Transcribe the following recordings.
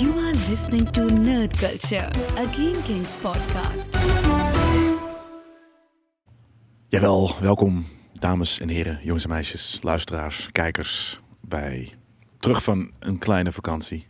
You are listening to Nerd Culture, a Game Kings podcast. Jawel, welkom dames en heren, jongens en meisjes, luisteraars, kijkers bij terug van een kleine vakantie.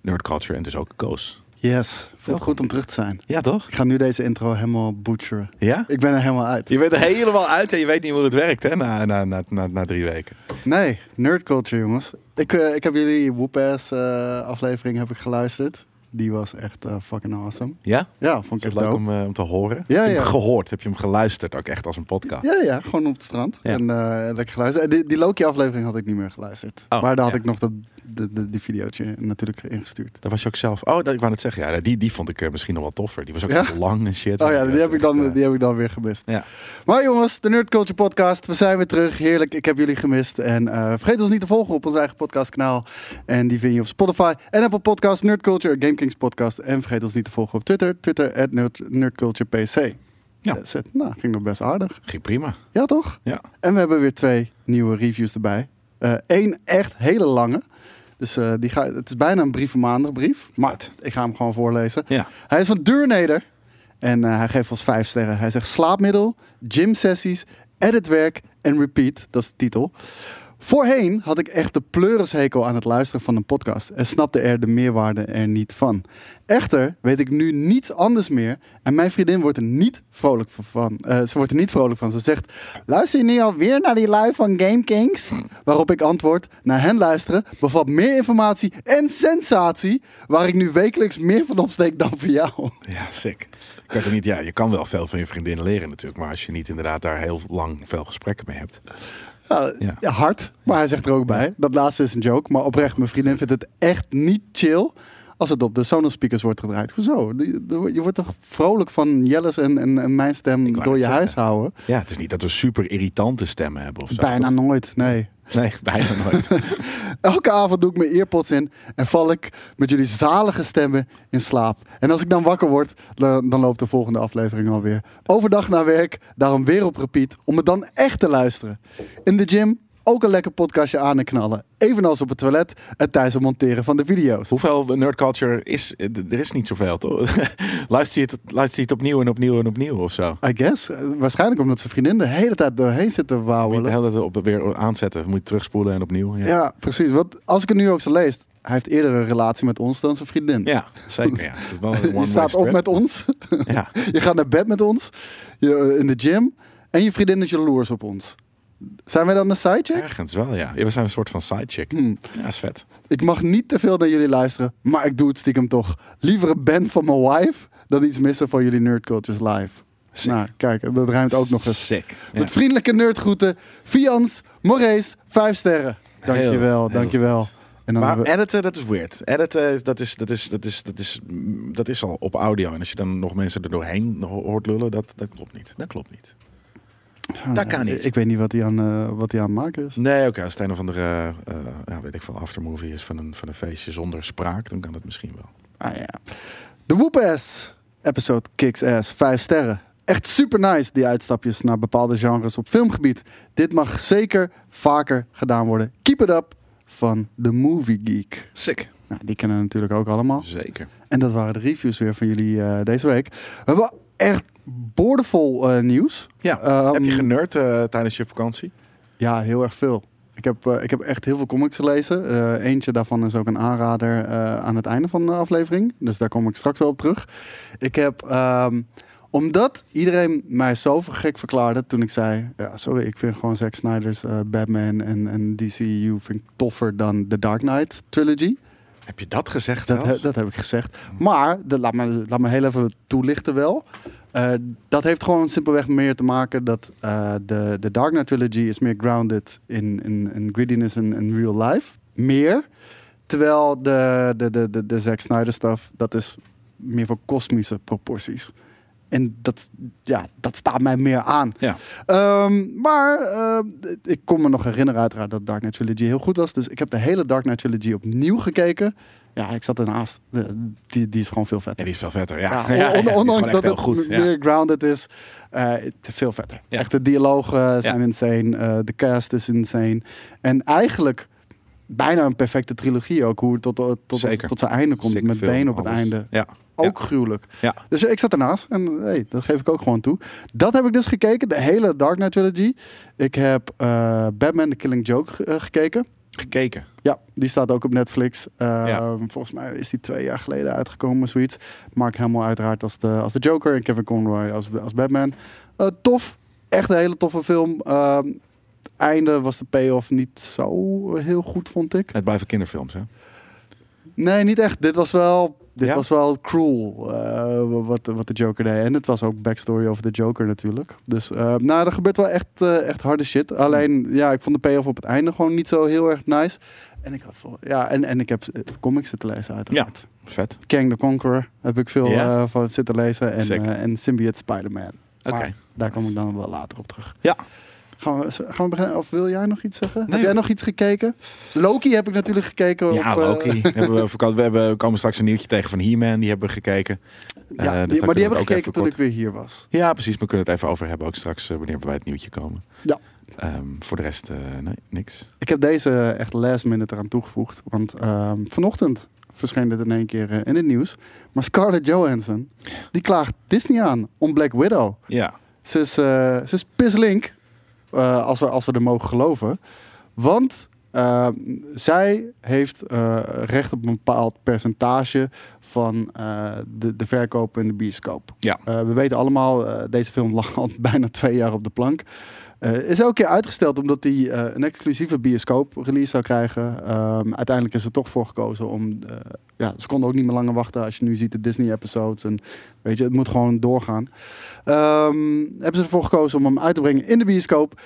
Nerd Culture en dus ook Koos. Yes, voelt goed om terug te zijn. Ja, toch? Ik ga nu deze intro helemaal butcheren. Ja? Ik ben er helemaal uit. Je bent er helemaal uit en je weet niet hoe het werkt, hè, na, na, na, na, na drie weken. Nee, nerd culture jongens. Ik, eh, ik heb jullie Whoop-ass eh, aflevering heb ik geluisterd. Die was echt eh, fucking awesome. Ja? Ja, vond Is ik het echt leuk om, eh, om te horen? Ja, Heb je hem ja. gehoord? Heb je hem geluisterd ook echt als een podcast? Ja, ja, gewoon op het strand. Ja. En eh, lekker geluisterd. Die, die Loki-aflevering had ik niet meer geluisterd. Oh, maar daar had ik nog dat de, de, die videootje natuurlijk ingestuurd. Daar was je ook zelf... Oh, dat, ik wou het zeggen. Ja, die, die vond ik eh, misschien nog wel toffer. Die was ook Ja? lang en shit. Oh ja, die heb, ik dan, eh, die heb ik dan weer gemist. Ja. Maar jongens, de Nerd Culture Podcast. We zijn weer terug. Heerlijk, ik heb jullie gemist. En eh, vergeet ons niet te volgen op ons eigen podcastkanaal. En die vind je op Spotify en Apple Podcast, Nerd Culture, Game Kings Podcast. En vergeet ons niet te volgen op Twitter. Twitter, at Nerd, Nerd Culture PC. Ja. Nou, ging nog best aardig. Ging prima. Ja, toch? Ja. En we hebben weer twee nieuwe reviews erbij. Eén echt hele lange. Dus eh, die ga, het is bijna een brief maandag brief. Maar ik ga hem gewoon voorlezen. Ja. Hij is van Durnader. En eh, hij geeft ons vijf sterren. Hij zegt slaapmiddel, gymsessies, editwerk en repeat. Dat is de titel. Voorheen had ik echt de pleurishekel aan het luisteren van een podcast en snapte er de meerwaarde er niet van. Echter weet ik nu niets anders meer en mijn vriendin wordt er niet vrolijk van. Eh, ze wordt er niet vrolijk van. Ze zegt, luister je nu alweer naar die lui van Game Kings? Waarop ik antwoord, naar hen luisteren bevat meer informatie en sensatie waar ik nu wekelijks meer van opsteek dan voor jou. Ja, sick. Ik er niet, ja, je kan wel veel van je vriendin leren natuurlijk, maar als je niet inderdaad daar heel lang veel gesprekken mee hebt. Ja, Ja. ja, hard. Maar hij zegt er ook bij. Dat laatste is een joke. Maar oprecht, mijn vriendin vindt het echt niet chill als het op de Sonos speakers wordt gedraaid. Hoezo? Je wordt toch vrolijk van Jelles en, en, en mijn stem door je zeggen. huishouden? Ja, het is niet dat we super irritante stemmen hebben of zo. Bijna nooit, nee. Nee, bijna nooit. Elke avond doe ik mijn earpods in en val ik met jullie zalige stemmen in slaap. En als ik dan wakker word, dan, dan loopt de volgende aflevering alweer. Overdag naar werk, daarom weer op repeat, om het dan echt te luisteren. In de gym ook een lekker podcastje aan en knallen. Evenals op het toilet en tijdens het monteren van de video's. Hoeveel nerd culture is... Er is niet zoveel, toch? luister, je het, luister je het opnieuw en opnieuw en opnieuw of zo? I guess. Eh, Waarschijnlijk omdat zijn vriendin de hele tijd doorheen zit te je de wauwelen. hele tijd op, weer aanzetten. Moet je terugspoelen en opnieuw. Ja, Ja, precies. Want als ik het nu ook zo lees, hij heeft eerder een relatie met ons dan zijn vriendin. Ja, zeker. Ja. Het is wel een Je staat op met ons. Ja. Je gaat naar bed met ons. Je, in de gym. En je vriendin is jaloers op ons. Zijn wij dan een sidecheck? Ergens wel, ja. We zijn een soort van sidechick. Hmm. Ja, is vet. Ik mag niet te veel naar jullie luisteren. Maar ik doe het stiekem toch. Liever een band van mijn wife. Dan iets missen van jullie Nerd Cultures live. Sick. Nou, kijk. Dat ruimt ook nog eens. Sick. Ja. Met vriendelijke nerdgroeten. Fians, Moraes, vijf sterren. Dankjewel, heel- dankjewel. En dan Maar we- editen, dat is weird. Editen, dat is, dat, is, dat, is, dat, is, dat is al op audio. En als je dan nog mensen er doorheen ho- hoort lullen, dat, dat klopt niet. Dat klopt niet. Dat kan niet. Ik weet niet wat hij aan, eh, wat hij aan maken is. Nee, oké. Als het een of andere, eh, eh, ja, weet ik veel, aftermovie is van een, van een feestje zonder spraak, dan kan het misschien wel. Ah ja. De Whoop-ass episode kicks ass. Vijf sterren. Echt super nice, die uitstapjes naar bepaalde genres op filmgebied. Dit mag zeker vaker gedaan worden. Keep it up van The Movie Geek. Sick. Nou, die kennen we natuurlijk ook allemaal. Zeker. En dat waren de reviews weer van jullie deze week. We hebben echt boordevol eh, nieuws. Ja, Ehm, heb je generd eh, tijdens je vakantie? Ja, heel erg veel. Ik heb, eh, ik heb echt heel veel comics gelezen. Eentje daarvan is ook een aanrader aan het einde van de aflevering. Dus daar kom ik straks wel op terug. Ik heb, ehm, omdat iedereen mij zo gek verklaarde toen ik zei... Ja, sorry, ik vind gewoon Zack Snyder's Batman en, en DCU vind ik toffer dan de Dark Knight trilogy. Heb je dat gezegd Dat, he- dat heb ik gezegd. Maar, de, laat, me, laat me heel even toelichten wel. Eh, dat heeft gewoon simpelweg meer te maken dat eh, de, de Dark Knight Trilogy is meer grounded in, in, in grittiness en in real life. Meer. Terwijl de, de, de, de, de Zack Snyder stuff, dat is meer van kosmische proporties. En dat, ja, dat staat mij meer aan. Ja. Ehm, maar eh, ik kon me nog herinneren uiteraard dat Dark Knight Trilogy heel goed was. Dus ik heb de hele Dark Knight Trilogy opnieuw gekeken. Ja, ik zat ernaast. De- die, die is gewoon veel Ja, vetter. die is veel vetter. Ja, Ja, on- ondanks dat het goed. meer grounded is, is veel vetter. Echt, de dialogen zijn insane. eh, de cast is insane. En eigenlijk bijna een perfecte trilogie ook. Hoe het tot, tot, tot, Zeker. tot zijn einde komt. Sick met been op het einde. Ja. Ook gruwelijk. Ja. Dus ik zat ernaast en hey, dat geef ik ook gewoon toe. Dat heb ik dus gekeken, de hele Dark Knight trilogy. Ik heb eh, Batman The Killing Joke eh, gekeken. Gekeken. Ja, die staat ook op Netflix. Eh, Ja. Volgens mij is die twee jaar geleden uitgekomen, zoiets. Mark Hamill uiteraard als de, als de Joker en Kevin Conroy als, als Batman. Eh, tof, echt een hele toffe film. Ehm, het einde was de payoff niet zo heel goed, vond ik. Het blijven kinderfilms, hè? Nee, niet echt. Dit was wel, dit Ja? was wel cruel eh, wat, wat de Joker deed. En het was ook backstory over de Joker natuurlijk. Dus eh, nou, er gebeurt wel echt, eh, echt harde shit. Alleen, ja, ik vond de payoff op het einde gewoon niet zo heel erg nice. En ik had vol, ja, en, en ik heb comics zitten lezen uiteraard. Vet. Kang the Conqueror heb ik veel Ja? van zitten lezen. En, en Symbiote Spider-Man. Oké. Daar kom ik dan wel later op terug. Ja. Gaan we, gaan we beginnen? Of wil jij nog iets zeggen? Nee, heb jij nog iets gekeken? Loki heb ik natuurlijk gekeken. Ja, op, eh, Loki. hebben we, we, hebben, we komen straks een nieuwtje tegen van He-Man. Die hebben we gekeken. Ja, Eh, dus die- maar we die hebben ook gekeken toen kort- ik weer hier was. Ja, precies. We kunnen het even over hebben ook straks eh, wanneer we bij het nieuwtje komen. Ja. Ehm, voor de rest, nee, niks. Ik heb deze echt last minute eraan toegevoegd. Want ehm, vanochtend verscheen dit in één keer in het nieuws. Maar Scarlett Johansson, die klaagt Disney aan om Black Widow. Ja. Ze is, eh, ze is pislink, eh, als, we, als we er mogen geloven. Want eh, zij heeft eh, recht op een bepaald percentage van de, de verkoop in de bioscoop. Ja. We weten allemaal, deze film lag al bijna twee jaar op de plank. Eh, is elke keer uitgesteld omdat hij eh, een exclusieve bioscoop release zou krijgen. Ehm, uiteindelijk is er toch voor gekozen om. eh, ja, ze konden ook niet meer langer wachten als je nu ziet de Disney episodes. En weet je, het moet gewoon doorgaan. Ehm, hebben ze ervoor gekozen om hem uit te brengen in de bioscoop.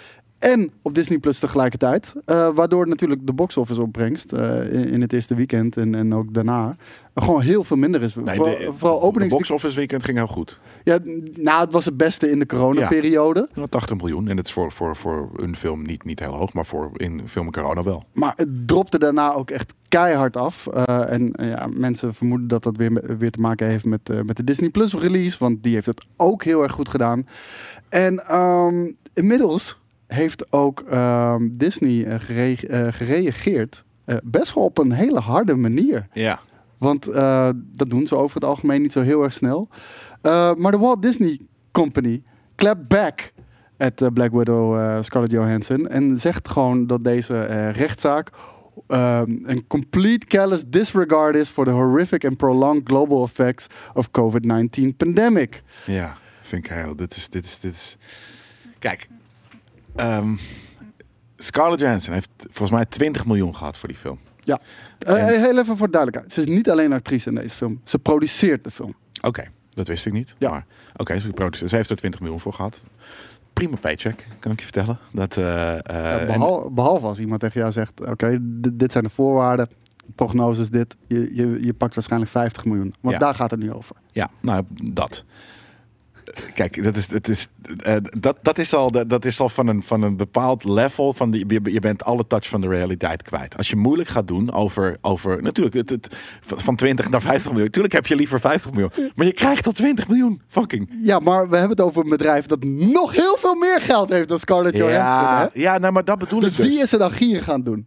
En op Disney Plus tegelijkertijd. Eh, waardoor natuurlijk de box office opbrengst eh, in, in het eerste weekend en, en ook daarna. gewoon heel veel minder is. Nee, vooral, de, vooral de openings. box office weekend ging heel goed. Ja, nou, het was het beste in de coronaperiode. Ja, 80 miljoen. En dat is voor, voor, voor een film niet, niet heel hoog, maar voor in film corona wel. Maar het dropte daarna ook echt keihard af. Eh, en ja, mensen vermoeden dat dat weer, weer te maken heeft met, met de Disney Plus release. Want die heeft het ook heel erg goed gedaan. En ehm, inmiddels heeft ook ehm, Disney eh, gere- eh, gereageerd. eh, best wel op een hele harde manier. Ja. Want dat doen ze over het algemeen niet zo heel erg snel. Maar de Walt Disney Company clapped back at Black Widow Scarlett Johansson. En zegt gewoon dat deze rechtszaak ehm, een complete callous disregard is for the horrific and prolonged global effects of COVID-19 pandemic. Ja, vind ik heel. Dit is, dit is, dit is. Kijk, ehm, Scarlett Johansson heeft volgens mij 20 miljoen gehad voor die film. Ja, Eh, heel even voor duidelijkheid. Ze is niet alleen actrice in deze film. Ze produceert de film. Oké, dat wist ik niet. Ja. Maar oké, ze, produceert- ze heeft er 20 miljoen voor gehad. Prima paycheck, kan ik je vertellen. Dat, eh, eh, Ja, en- behal- behalve als iemand tegen jou zegt: Oké, dit, dit zijn de voorwaarden. Prognose is dit. Je, je, je pakt waarschijnlijk 50 miljoen. Want Ja. daar gaat het nu over. Ja, nou, dat. Kijk, dat is, dat is, eh, dat, dat is al, dat dat is al van, een, van een bepaald level. Van die, je, je bent alle touch van de realiteit kwijt. Als je moeilijk gaat doen over. over natuurlijk, het, het, van van 20 naar 50 miljoen. Natuurlijk heb je liever 50 miljoen. Maar je krijgt tot 20 miljoen. Fucking. Ja, maar we hebben het over een bedrijf dat nog heel veel meer geld heeft dan Scarlett Johansson. Ja, hè? ja nou, maar dat bedoel Dus ik dus. wie is er dan gierig gaan doen?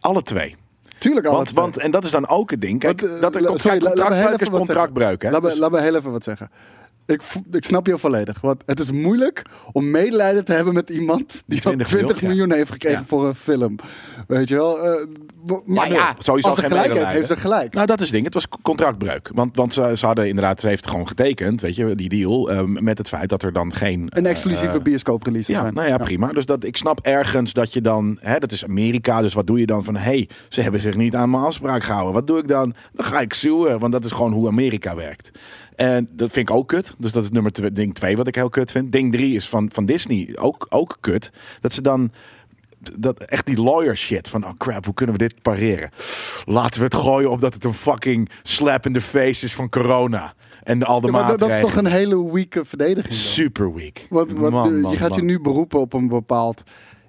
Alle twee. Tuurlijk. Want, want, en dat is dan ook het ding. Kijk, Want, eh, dat la- contract, sorry, wat zeggen. contractbreuk. Hè? Laat me, Dus- laat me heel even wat zeggen. Ik, ik snap je volledig. Want het is moeilijk om medelijden te hebben met iemand die al 20 20 miljoen, miljoen, heeft gekregen Ja. voor een film. Weet je wel? Eh, maar nul. ja, Sowieso als ze geen gelijk heeft, medelijden. heeft ze gelijk. Nou, dat is het ding. Het was contractbreuk. Want, want ze, ze hadden inderdaad, ze heeft gewoon getekend, weet je, die deal. eh, met het feit dat er dan geen. een eh, exclusieve eh, bioscoop-release Ja, zijn. nou ja, prima. Dus dat, ik snap ergens dat je dan, hè, dat is Amerika, dus wat doe je dan van, hé, hey, ze hebben zich niet aan mijn afspraak gehouden. Wat doe ik dan? Dan ga ik suwen, want dat is gewoon hoe Amerika werkt. En dat vind ik ook kut. Dus dat is nummer twee, ding twee wat ik heel kut vind. Ding drie is van, van Disney ook, ook kut. Dat ze dan dat echt die lawyer shit van oh crap, hoe kunnen we dit pareren? Laten we het gooien op dat het een fucking slap in the face is van corona en al de Ja, maar dat, is toch een hele weeke verdediging. dan? super weak. Man, je gaat man. je nu beroepen op een bepaald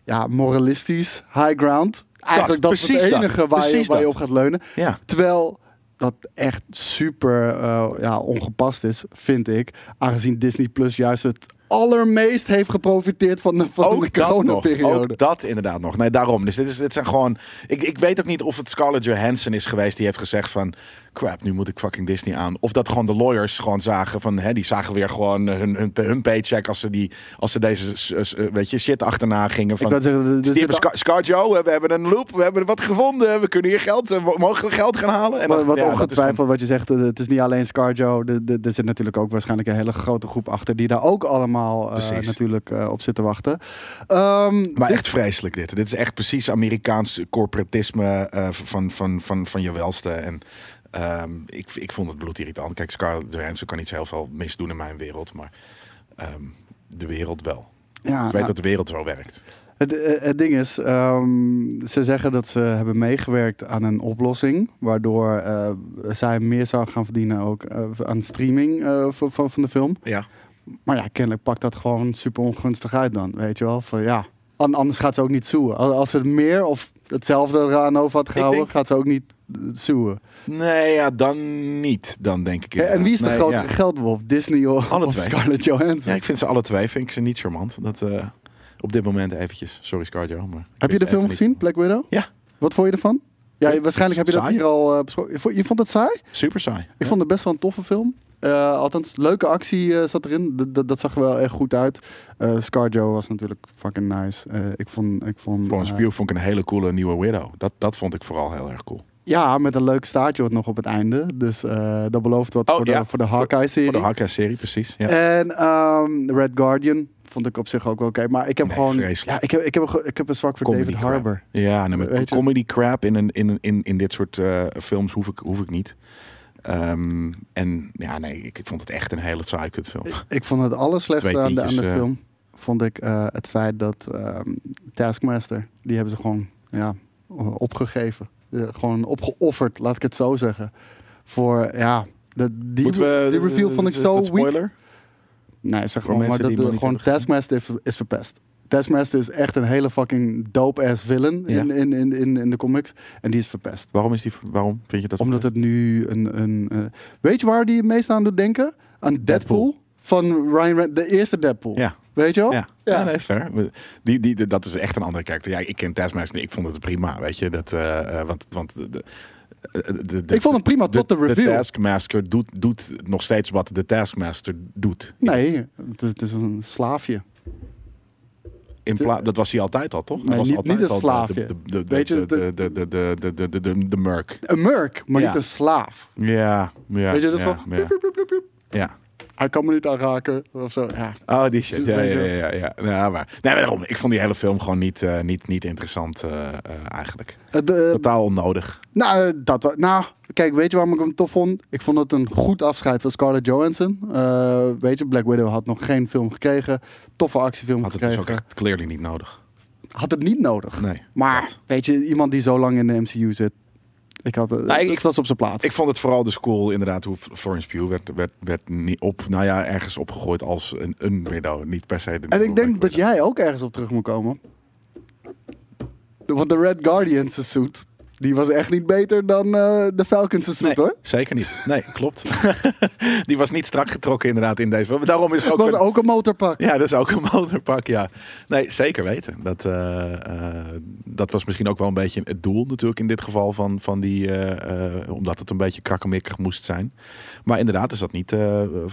ja, moralistisch high ground. Eigenlijk dat, is het dat. enige waar, je, waar je op gaat leunen. Ja, Terwijl dat echt super eh, ja, ongepast is, vind ik. Aangezien Disney Plus juist het allermeest heeft geprofiteerd van de, van de Ook dat nog. coronaperiode. Ook dat inderdaad nog. Nee, daarom. Dus dit, is, dit zijn gewoon... Ik, ik weet ook niet of het Scarlett Johansson is geweest die heeft gezegd van... Crap, nu moet ik fucking Disney aan. Of dat gewoon de lawyers gewoon zagen van... Hè, die zagen weer gewoon hun, hun, hun paycheck als ze, die, als ze deze s- weet je, shit achterna gingen. Ik Van, zeggen, zit hebben Scar, ScarJo, we hebben een loop, we hebben wat gevonden. We kunnen hier geld, eh, mogen we geld gaan halen? En Wat, dan- wat ja, ongetwijfeld gewoon- wat je zegt, eh, het is niet alleen Scarjo. de- de- Er zit natuurlijk ook waarschijnlijk een hele grote groep achter die daar ook allemaal eh, natuurlijk eh, op zitten wachten. Ehm, Maar echt vreselijk dit. Dit is echt precies Amerikaans corporatisme eh, van, van, van, van je welste. En ehm, ik, ik vond het bloedirritant. Kijk, Scarlett Johansson kan niet heel veel misdoen in mijn wereld. Maar ehm, de wereld wel. ja, ik weet nou, dat de wereld zo werkt. het, het ding is, ze zeggen dat ze hebben meegewerkt aan een oplossing. Waardoor zij meer zou gaan verdienen ook aan streaming van, van, van de film. Ja. Maar ja, kennelijk pakt dat gewoon super ongunstig uit dan. Weet je wel, van ja. An- Anders gaat ze ook niet zoeken. Als ze meer of hetzelfde eraan over had gehouden, denk- gaat ze ook niet eh, zoeken. Nee, ja, dan niet. Dan denk ik En wie is de Nee, grotere ja. geldwolf? Disney of, Alle of twee. Scarlett Johansson? Ja, ik vind ze alle twee vind ik ze niet charmant. Dat, eh, op dit moment eventjes. Sorry maar... ik heb je de film gezien, Black Widow? Ja. Wat vond je ervan? Ja, waarschijnlijk heb je dat saai. hier al eh, besproken. Je vond- Je vond het saai? Super saai. Ik Ja. vond het best wel een toffe film. Eh, althans, leuke actie eh, zat erin. D- dat zag er wel echt goed uit. Eh Scarjo was natuurlijk fucking nice. Ik vond... Ik vond Florence Pugh vond ik een hele coole nieuwe Widow. Dat, dat vond ik vooral heel erg cool. Ja, met een leuk staartje wat nog op het einde. Dus dat belooft wat Oh, voor, de, voor de Hawkeye-serie. Voor de Hawkeye-serie, precies. Ja. En ehm, Red Guardian vond ik op zich ook wel oké. Maar ik heb Nee, gewoon... vreselijk. Ja, ik heb, ik, heb ik heb een zwak voor Comedy David crap. Harbour. Ja, nee, comedy crap in, een, in, in, in dit soort films hoef ik, hoef ik niet. Ehm, en ja, nee, ik, ik vond het echt een hele saai kutfilm. Ik vond het allerslechtste aan de, aan de eh. film. Vond ik eh, het feit dat ehm, Taskmaster... Die hebben ze gewoon ja, opgegeven. Eh, gewoon opgeofferd, laat ik het zo zeggen. Voor, ja... De, die, Moeten we, die reveal vond ik zo dat weak. spoiler? Nee, zeg gewoon, maar dat de, gewoon. Taskmaster is, is verpest. Taskmaster is echt een hele fucking dope-ass villain Ja. in, in, in, in, in de comics. En die is verpest. Waarom, is die, waarom vind je dat? Omdat het nu een... een eh, weet je waar die het meest aan doet denken? Aan Deadpool. Deadpool. Van Ryan Reynolds, de eerste Deadpool. Ja. Weet je wel? Ja, ja. nee, is fair. Die, die, de- dat is echt een andere karakter. Ja, ik ken Taskmaster, ik vond het prima, weet je. Dat, eh, eh, want, want de, de, de- de- Ik vond hem prima tot de reveal. Taskmaster doet, doet nog steeds wat de Taskmaster doet. Nee, het is, het is een slaafje. In pla- dat was hij altijd al, toch? Nee, Hij was niet- altijd niet een de, Weet je, de, de, de, de, de, de, de, de, merk. Een merk, maar Ja. niet een slaaf. Ja, ja. Weet je, dat is ja, gewoon... ja, ja. Hij kan me niet aanraken of zo. Ja. Oh, die shit. Ja, ja, ja, ja. ja. Ja, maar, nee, daarom. Ik vond die hele film gewoon niet, eh, niet, niet interessant eh, eh, eigenlijk. De- Totaal onnodig. Nou, dat, nou, kijk, weet je waarom ik hem tof vond? Ik vond het een goed afscheid van Scarlett Johansson. Weet je, Black Widow had nog geen film gekregen. Toffe actiefilm Had het dus gekregen. ook echt clearly niet nodig. Had het niet nodig. Nee. maar, dat. weet je, iemand die zo lang in de MCU zit. Ik had het, Nou, ik- ik was op zijn plaats. Ik vond het vooral dus cool, inderdaad, hoe Florence Pugh werd, werd, werd niet op, nou ja, ergens opgegooid als een, een widow. Niet per se de en ik denk dat Widow. jij ook ergens op terug moet komen. De- Want de Red Guardian's suit, die was echt niet beter dan eh, de Falcon's suit, Nee, hoor. zeker niet. Nee, klopt. Die was niet strak getrokken inderdaad in deze. Daarom is Het ook... was een- ook een motorpak. Ja, dat is ook een motorpak, ja. Nee, zeker weten. Dat, eh, eh, dat was misschien ook wel een beetje het doel natuurlijk in dit geval van, van die... omdat het een beetje krakkemikkig moest zijn. Maar inderdaad is dat niet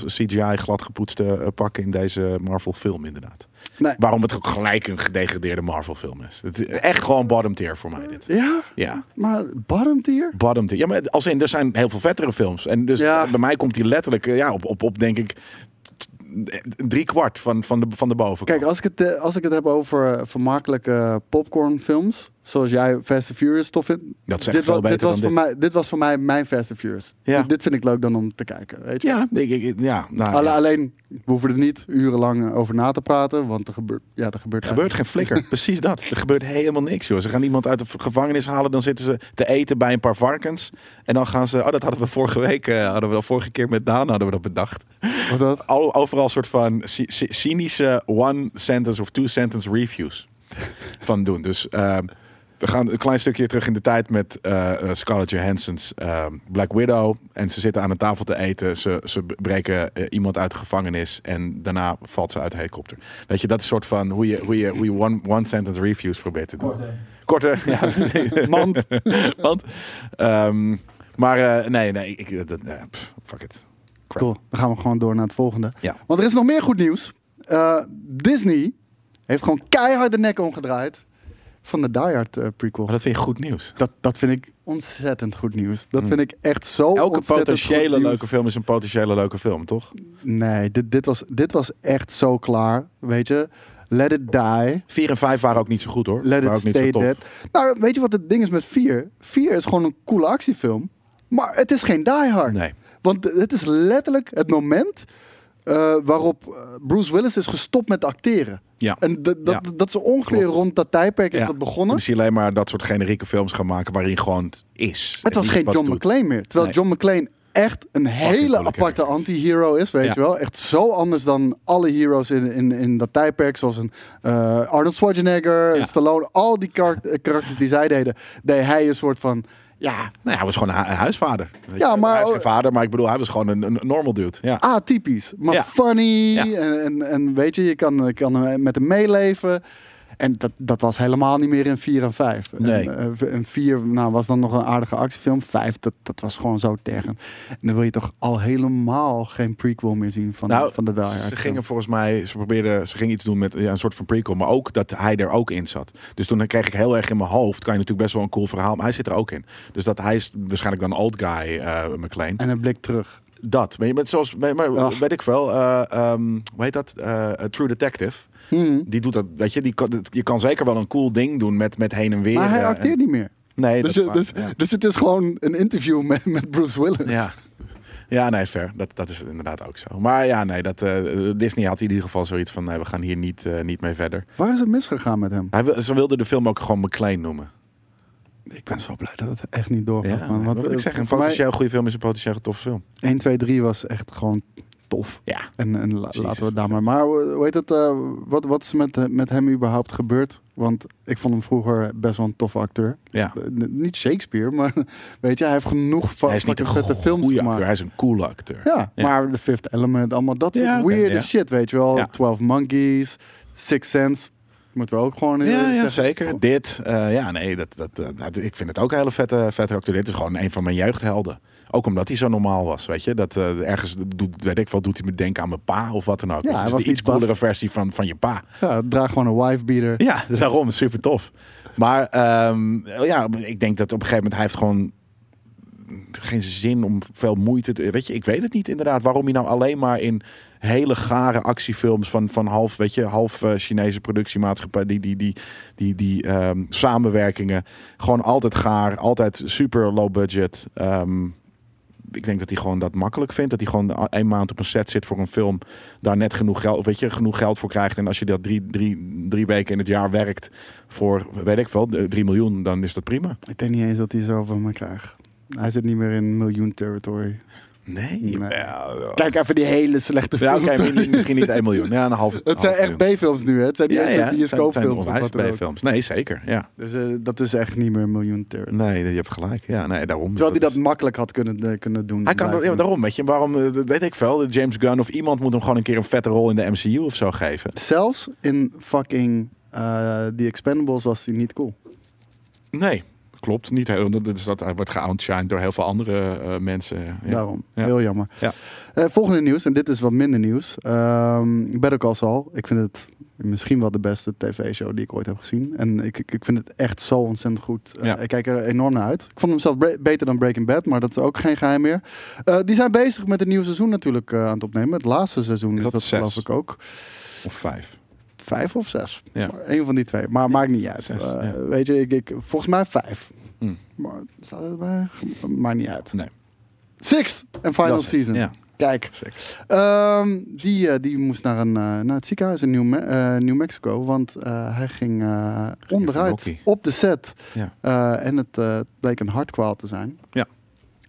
CGI glad gepoetste pakken in deze Marvel film inderdaad. Nee. Waarom het ook gelijk een gedegradeerde Marvel film is. Het is echt gewoon bottom tier voor mij dit. Ja, Ja, maar bottom tier? bottom tier. Ja, maar als in, er zijn heel veel vettere films. En dus Ja. bij mij komt die letterlijk eh, ja, op, op, op denk ik drie kwart van, van, de, van de bovenkant. Kijk, als ik het, eh, als ik het heb over eh, vermakelijke popcornfilms, zoals jij Fast and Furious tof vindt. Dat dit, veel wa- dit was dan voor dit. mij, dit was voor mij mijn Fast and Furious. Ja. Dit, dit vind ik leuk dan om te kijken, weet je. Ja, ik, ik- ja, nou, Alle- ja. Alleen, we hoeven er niet urenlang over na te praten, want er gebeurt, ja, er gebeurt, Er gebeurt geen flikker. Precies dat. Er gebeurt helemaal niks, joh. Ze gaan iemand uit de gevangenis halen. Dan zitten ze te eten bij een paar varkens. En dan gaan ze... Oh, dat hadden we vorige week... eh, hadden we al vorige keer met Daan hadden we dat bedacht. Wat dat? Al, overal soort van cy- cy- cynische one-sentence of two-sentence reviews van doen. Dus... ehm, we gaan een klein stukje terug in de tijd met eh, eh, Scarlett Johansson's eh, Black Widow. En ze zitten aan een tafel te eten. Ze, ze breken iemand uit de gevangenis. En daarna valt ze uit de helikopter. Weet je, dat is een soort van hoe je, hoe je, hoe je one, one sentence reviews probeert te doen. Korter. Ja. Mand. Want, ehm, maar eh, nee, nee, ik, dat, nee, pff, fuck it. Crap. Cool. Dan gaan we gewoon door naar het volgende. Ja. Want er is nog meer goed nieuws. Eh, Disney heeft gewoon keihard de nek omgedraaid van de Die Hard eh, prequel. Maar dat vind je goed nieuws. Dat, dat vind ik ontzettend goed nieuws. Dat vind ik echt zo Hmm. Elke ontzettend potentiële leuke film is een potentiële leuke film, toch? Nee, dit, dit, was, dit was echt zo klaar. Weet je, let it die. 4 en 5 waren ook niet zo goed hoor. Let waren it ook niet zo stay tof. dead. Nou, weet je wat het ding is met 4? 4 is gewoon een coole actiefilm. Maar het is geen Die Hard. Nee. Want het is letterlijk het moment eh, waarop eh, Bruce Willis is gestopt met acteren. Ja. En dat, dat, Ja. dat is ongeveer Klopt. rond dat tijdperk is Ja. dat begonnen. Dus alleen maar dat soort generieke films gaan maken waarin gewoon het is. Het was En geen John. McClane meer. Terwijl Nee. John McClane echt een hele aparte anti-hero is, weet Ja. je wel. Echt zo anders dan alle heroes in, in, in dat tijdperk. Zoals een eh, Arnold Schwarzenegger, Ja. Stallone. Al die kar- karakters die zij deden, deed hij een soort van... Ja, Nee, hij was gewoon een, hu- een huisvader. Weet Ja, maar- Hij is geen vader, maar ik bedoel, hij was gewoon een, een normal dude. Ja. atypisch. Maar Ja. funny. En, en, en weet je, je kan, kan met hem meeleven. En dat, dat was helemaal niet meer in 4 en 5. Nee. En, eh, en 4 nou, was dan nog een aardige actiefilm. 5, dat, dat was gewoon zo tergend. En dan wil je toch al helemaal geen prequel meer zien van, Nou, van de Die. Ze gingen volgens mij, ze probeerden, ze gingen iets doen met ja, een soort van prequel, maar ook dat hij er ook in zat. Dus toen kreeg ik heel erg in mijn hoofd, kan je natuurlijk best wel een cool verhaal, maar hij zit er ook in. Dus dat hij is waarschijnlijk dan old guy uh, McLean. En een blik terug. Dat, maar, zoals, maar, maar Ach. weet ik wel, eh, ehm, hoe heet dat? Eh, A True Detective. Hmm. Die doet dat, weet je, die kan, je kan zeker wel een cool ding doen met, met heen en weer. Maar hij eh, acteert en- niet meer. Nee, Dus, dat dus, ja. dus het is gewoon een interview met, met Bruce Willis. Ja. Ja, nee, fair. Dat, dat is inderdaad ook zo. Maar ja, nee, dat, eh, Disney had in ieder geval zoiets van, nee, we gaan hier niet, eh, niet mee verder. Waar is het misgegaan met hem? Hij, ze wilden de film ook gewoon McLean noemen. Ik ben zo blij dat het echt niet doorgaat. Ja, man. Want, ik eh, zeggen? Een mij- potentieel goede film is een potentieel toffe film. 1, 2, 3 was echt gewoon tof. Ja. En, en la- laten we daar maar. Maar hoe hoe heet het? eh, wat, wat is met, eh, met hem überhaupt gebeurd? Want ik vond hem vroeger best wel een toffe acteur. Ja. Eh, niet Shakespeare, maar weet je, hij heeft genoeg van hij is niet een vette films goede gemaakt. acteur, hij is een coole acteur. Ja, Ja. maar The Fifth Element, allemaal dat Ja, weirde shit, weet je wel. Ja. 12 Monkeys, Six Sense. Moeten we ook gewoon Ja, eerlijk ja, zeker. Dit, eh, ja, nee, dat, dat, eh, dat- ik vind het ook een hele vette, vette acteur. Dit is gewoon een van mijn jeugdhelden. Ook omdat hij zo normaal was, weet je. Dat eh, ergens doet, weet ik wel, doet hij me denken aan mijn pa of wat dan ook. Ja, is was de iets coolere buff. versie van, van je pa. Ja, draag gewoon een wife beater. Ja, daarom, super tof. Maar ehm, ja, ik denk dat op een gegeven moment hij heeft gewoon geen zin om veel moeite te... Weet je, ik weet het niet inderdaad. Waarom hij nou alleen maar in hele gare actiefilms van, van half, weet je, half eh, Chinese productiemaatschappij, die, die, die, die, die ehm, samenwerkingen, gewoon altijd gaar, altijd super low budget. Ehm, ik denk dat hij gewoon dat makkelijk vindt. Dat hij gewoon een maand op een set zit voor een film. Daar net genoeg geld, weet je, genoeg geld voor krijgt. En als je dat drie, drie, drie weken in het jaar werkt voor, weet ik veel, de- drie miljoen, dan is dat prima. Ik denk niet eens dat hij zoveel me krijgt. Hij zit niet meer in miljoen territory. Nee. Ja, Kijk even die hele slechte ja, oké, misschien- misschien niet 1 miljoen. Ja, een half. Het zijn half echt miljoen. B-films nu, hè? Het zijn niet Ja, ja, het zijn- bioscoopfilms. B-films. Nee, zeker. Ja. Dus eh, dat is echt niet meer miljoen territory. Nee, je hebt gelijk. Ja, nee, daarom. Terwijl hij dat is- makkelijk had kunnen, eh, kunnen doen. Hij kan, ja, daarom, weet je, waarom, eh, dat weet ik veel, James Gunn of iemand moet hem gewoon een keer een vette rol in de MCU of zo geven. Zelfs in fucking eh The Expendables was hij niet cool. Nee, klopt. Niet heel, dat is dat, hij wordt geoutshined door heel veel andere eh, mensen. Ja. Daarom. Ja. Heel jammer. Ja. Eh, volgende nieuws, en dit is wat minder nieuws. Ehm Better Call Saul. Ik vind het misschien wel de beste tv-show die ik ooit heb gezien. En ik, ik, ik vind het echt zo ontzettend goed. Eh, Ja. Ik kijk er enorm naar uit. Ik vond hem zelfs bre- beter dan Breaking Bad, maar dat is ook geen geheim meer. Die zijn bezig met het nieuwe seizoen natuurlijk aan het opnemen. Het laatste seizoen is, dat dat zes? geloof ik ook. Of vijf. Vijf of zes. Ja. Een van die twee. Maar maakt niet uit. Zes, Eh, ja. Weet je, ik, ik, volgens mij vijf. Hm. Maar staat het bij? Maakt niet uit. Nee. Sixth en final Dat season. Ja, Kijk. Ehm, die, eh, die moest naar, een, eh, naar het ziekenhuis in New, Me- New Mexico. Want hij ging onderuit op de set. Ja. En het bleek een hartkwaal te zijn. Ja.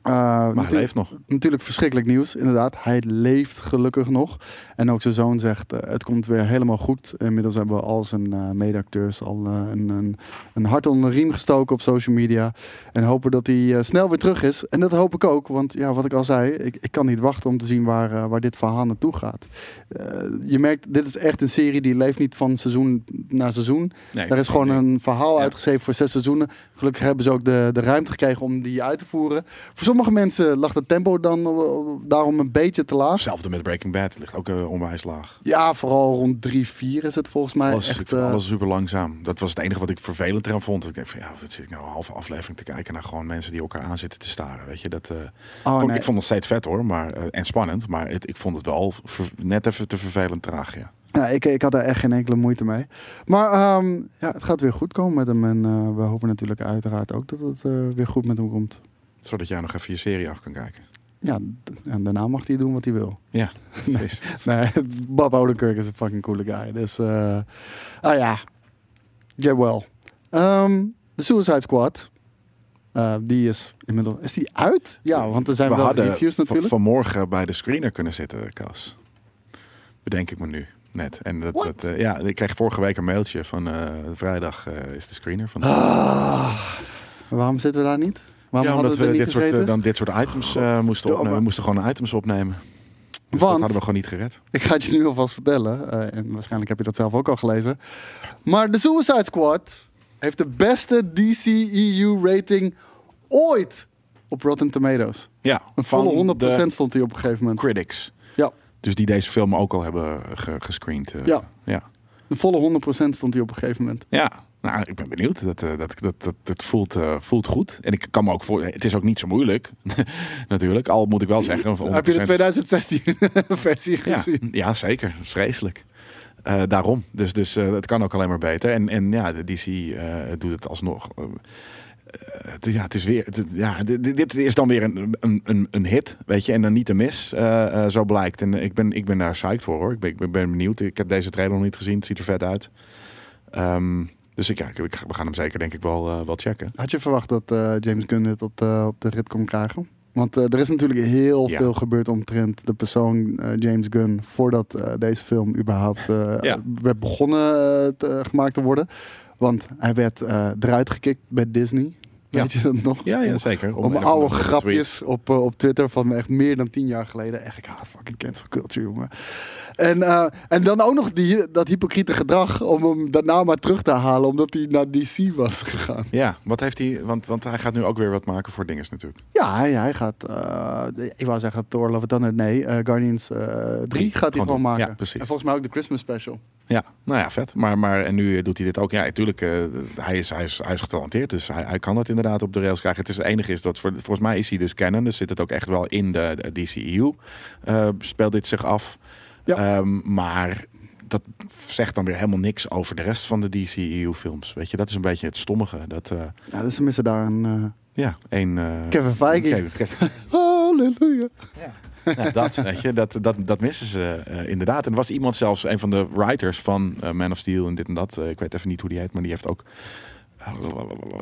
Eh, Maar hij leeft nog. natuurlijk verschrikkelijk nieuws, inderdaad. Hij leeft gelukkig nog. En ook zijn zoon zegt, eh, het komt weer helemaal goed. Inmiddels hebben al zijn eh medeacteurs al een, een, een hart onder de riem gestoken op social media. En hopen dat hij snel weer terug is. En dat hoop ik ook, want ja, wat ik al zei, ik, ik kan niet wachten om te zien waar, waar dit verhaal naartoe gaat. Je merkt, dit is echt een serie die leeft niet van seizoen naar seizoen. Nee, Er is gewoon een verhaal Ja. uitgeschreven voor zes seizoenen. Gelukkig hebben ze ook de, de ruimte gekregen om die uit te voeren. Voor sommige mensen lag het tempo dan eh, daarom een beetje te laag. Hetzelfde met Breaking Bad. Ligt ook eh, onwijs laag. Ja, vooral rond 3, 4 is het volgens mij. Alles, ik echt, vind eh, alles super langzaam. Dat was het enige wat ik vervelend eraan vond. Ik denk van ja, wat zit ik nou een halve aflevering te kijken naar gewoon mensen die elkaar aan zitten te staren. Weet je, dat. oh, vond- nee. Ik vond het nog steeds vet hoor, maar, en spannend. Maar het, ik vond het wel ver- net even te vervelend traag. Ja. Ja, ik, ik had daar echt geen enkele moeite mee. Maar ehm, ja, het gaat weer goed komen met hem. En we hopen natuurlijk uiteraard ook dat het weer goed met hem komt. Zodat jij nog even je serie af kan kijken. Ja, en daarna mag hij doen wat hij wil. Ja, precies. Nee, Bob Odenkirk is een fucking coole guy. Dus, eh ah ja, get well. Ehm, de Suicide Squad, eh, die is inmiddels, is die uit? Ja, want er zijn We wel hadden reviews van- natuurlijk. vanmorgen bij de screener kunnen zitten, Kas. Bedenk ik me nu. Net. En dat, dat, eh, ja, ik kreeg vorige week een mailtje van eh, vrijdag eh, is de screener van. Ah, waarom zitten we daar niet? Waarom ja, omdat we dit soort, gezeten? eh, dan dit soort items eh, moesten Godverdomme. opnemen. We moesten gewoon items opnemen. Dus dat Want- hadden we gewoon niet gered. Ik ga het je nu alvast vertellen. eh, en waarschijnlijk heb je dat zelf ook al gelezen. Maar de Suicide Squad heeft de beste DCEU-rating ooit op Rotten Tomatoes. Ja, Een volle 100% de stond hij op een gegeven moment. critics. Ja, Dus die deze film ook al hebben ge- gescreend. Ja. ja. een volle 100% stond hij op een gegeven moment. Ja, nou, ik ben benieuwd. Dat, eh, dat, dat, dat, het voelt, eh, voelt goed. En ik kan me ook voor. Het is ook niet zo moeilijk, natuurlijk. Al moet ik wel zeggen. Heb je de 100% 2016 versie Ja, gezien? ja, zeker. Dat is vreselijk. Eh, daarom. Dus, dus eh, het kan ook alleen maar beter. En, en ja, de DC doet het alsnog. Ja, het is weer. het- ja, dit, dit is dan weer een, een, een, een hit, weet je, en dan niet te mis, zo blijkt. En ik ben, ik ben daar psyched voor, hoor. Ik ben, ik ben- ben benieuwd. Ik heb deze trailer nog niet gezien. Het ziet er vet uit. Ehm, dus ik, ja, ik, ik- we gaan hem zeker, denk ik, wel, eh, wel checken. Had je verwacht dat eh, James Gunn dit op de, op de rit kon krijgen? Want eh, er is natuurlijk heel Ja. veel gebeurd omtrent de persoon James Gunn voordat deze film überhaupt Ja. werd begonnen te, gemaakt te worden. Want hij werd eruit gekikt bij Disney. Ja. Weet je dat nog? Ja, zeker. Om andere grapjes op, eh, op Twitter van echt meer dan tien jaar geleden. Echt, ik haat fucking cancel culture, jongen. En, eh, en dan ook nog die, dat hypocriete gedrag om hem daarna maar terug te halen, omdat hij naar DC was gegaan. Ja, wat heeft hij? Want, want hij gaat nu ook weer wat maken voor dinges natuurlijk. Ja, hij, hij gaat, eh, ik wou zeggen Thor Love Thunder, nee, eh, Guardians eh 3 Drie, gaat hij gewoon maken. Ja, precies. En volgens mij ook de Christmas special. Ja, nou ja, vet. Maar, maar en nu doet hij dit ook. Ja, natuurlijk, eh, hij, is, hij, is, hij is getalenteerd, dus hij, hij kan dat inderdaad op de rails krijgen. Het is het enige is dat voor, volgens mij is hij dus canon, dus zit het ook echt wel in de, de DCEU. eh speelt dit zich af. Ja. Ehm, maar dat zegt dan weer helemaal niks over de rest van de DCEU-films. Weet je, dat is een beetje het stommige. Dat, eh, Ja, dus ze missen daar een eh, ja, één... eh, Kevin Feige. Kevin- Kevin- Halleluja. Ja, dat, weet je, dat, dat, dat missen ze eh, inderdaad. En er was iemand zelfs, een van de writers van Man of Steel en dit en dat. ik weet even niet hoe die heet, maar die heeft ook...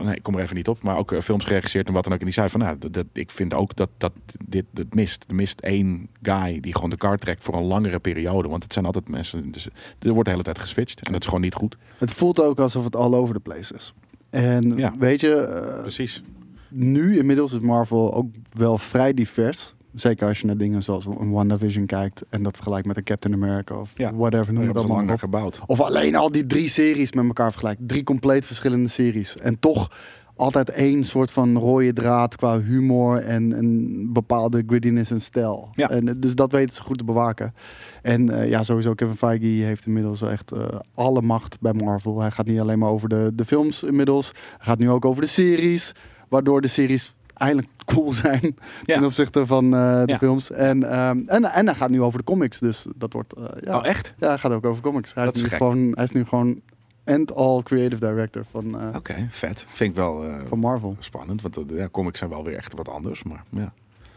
nee, ik kom er even niet op. Maar ook eh, films geregisseerd en wat dan ook. En die zei van, nou, dat, dat- ik vind ook dat, dat dit het mist. Er mist één guy die gewoon de kaart trekt voor een langere periode. Want het zijn altijd mensen... Dus, er wordt de hele tijd geswitcht. En dat is gewoon niet goed. Het voelt ook alsof het all over the place is. En Ja. weet je, eh, Precies. nu inmiddels is Marvel ook wel vrij divers. Zeker als je naar dingen zoals een WandaVision kijkt en dat vergelijkt met een Captain America of Ja. whatever, noem langer op. gebouwd. Of alleen al die drie series met elkaar vergelijkt. Drie compleet verschillende series. En toch altijd één soort van rode draad qua humor en een bepaalde grittiness en stijl. Ja. En, eh, dus dat weten ze goed te bewaken. En eh, ja, sowieso Kevin Feige heeft inmiddels echt eh, alle macht bij Marvel. Hij gaat niet alleen maar over de, de films inmiddels. Hij gaat nu ook over de series. Waardoor de series eindelijk cool zijn Ja. ten opzichte van eh, de Ja. films. En, ehm, en, en hij gaat nu over de comics. Dus dat wordt... eh, ja. Oh, echt? Ja, hij gaat ook over comics. Hij, Dat is, nu gek. gewoon, hij is nu gewoon end-all creative director van, eh, Oké, vet. Vind ik wel van Marvel. spannend. Want eh, ja, comics zijn wel weer echt wat anders. Maar ja.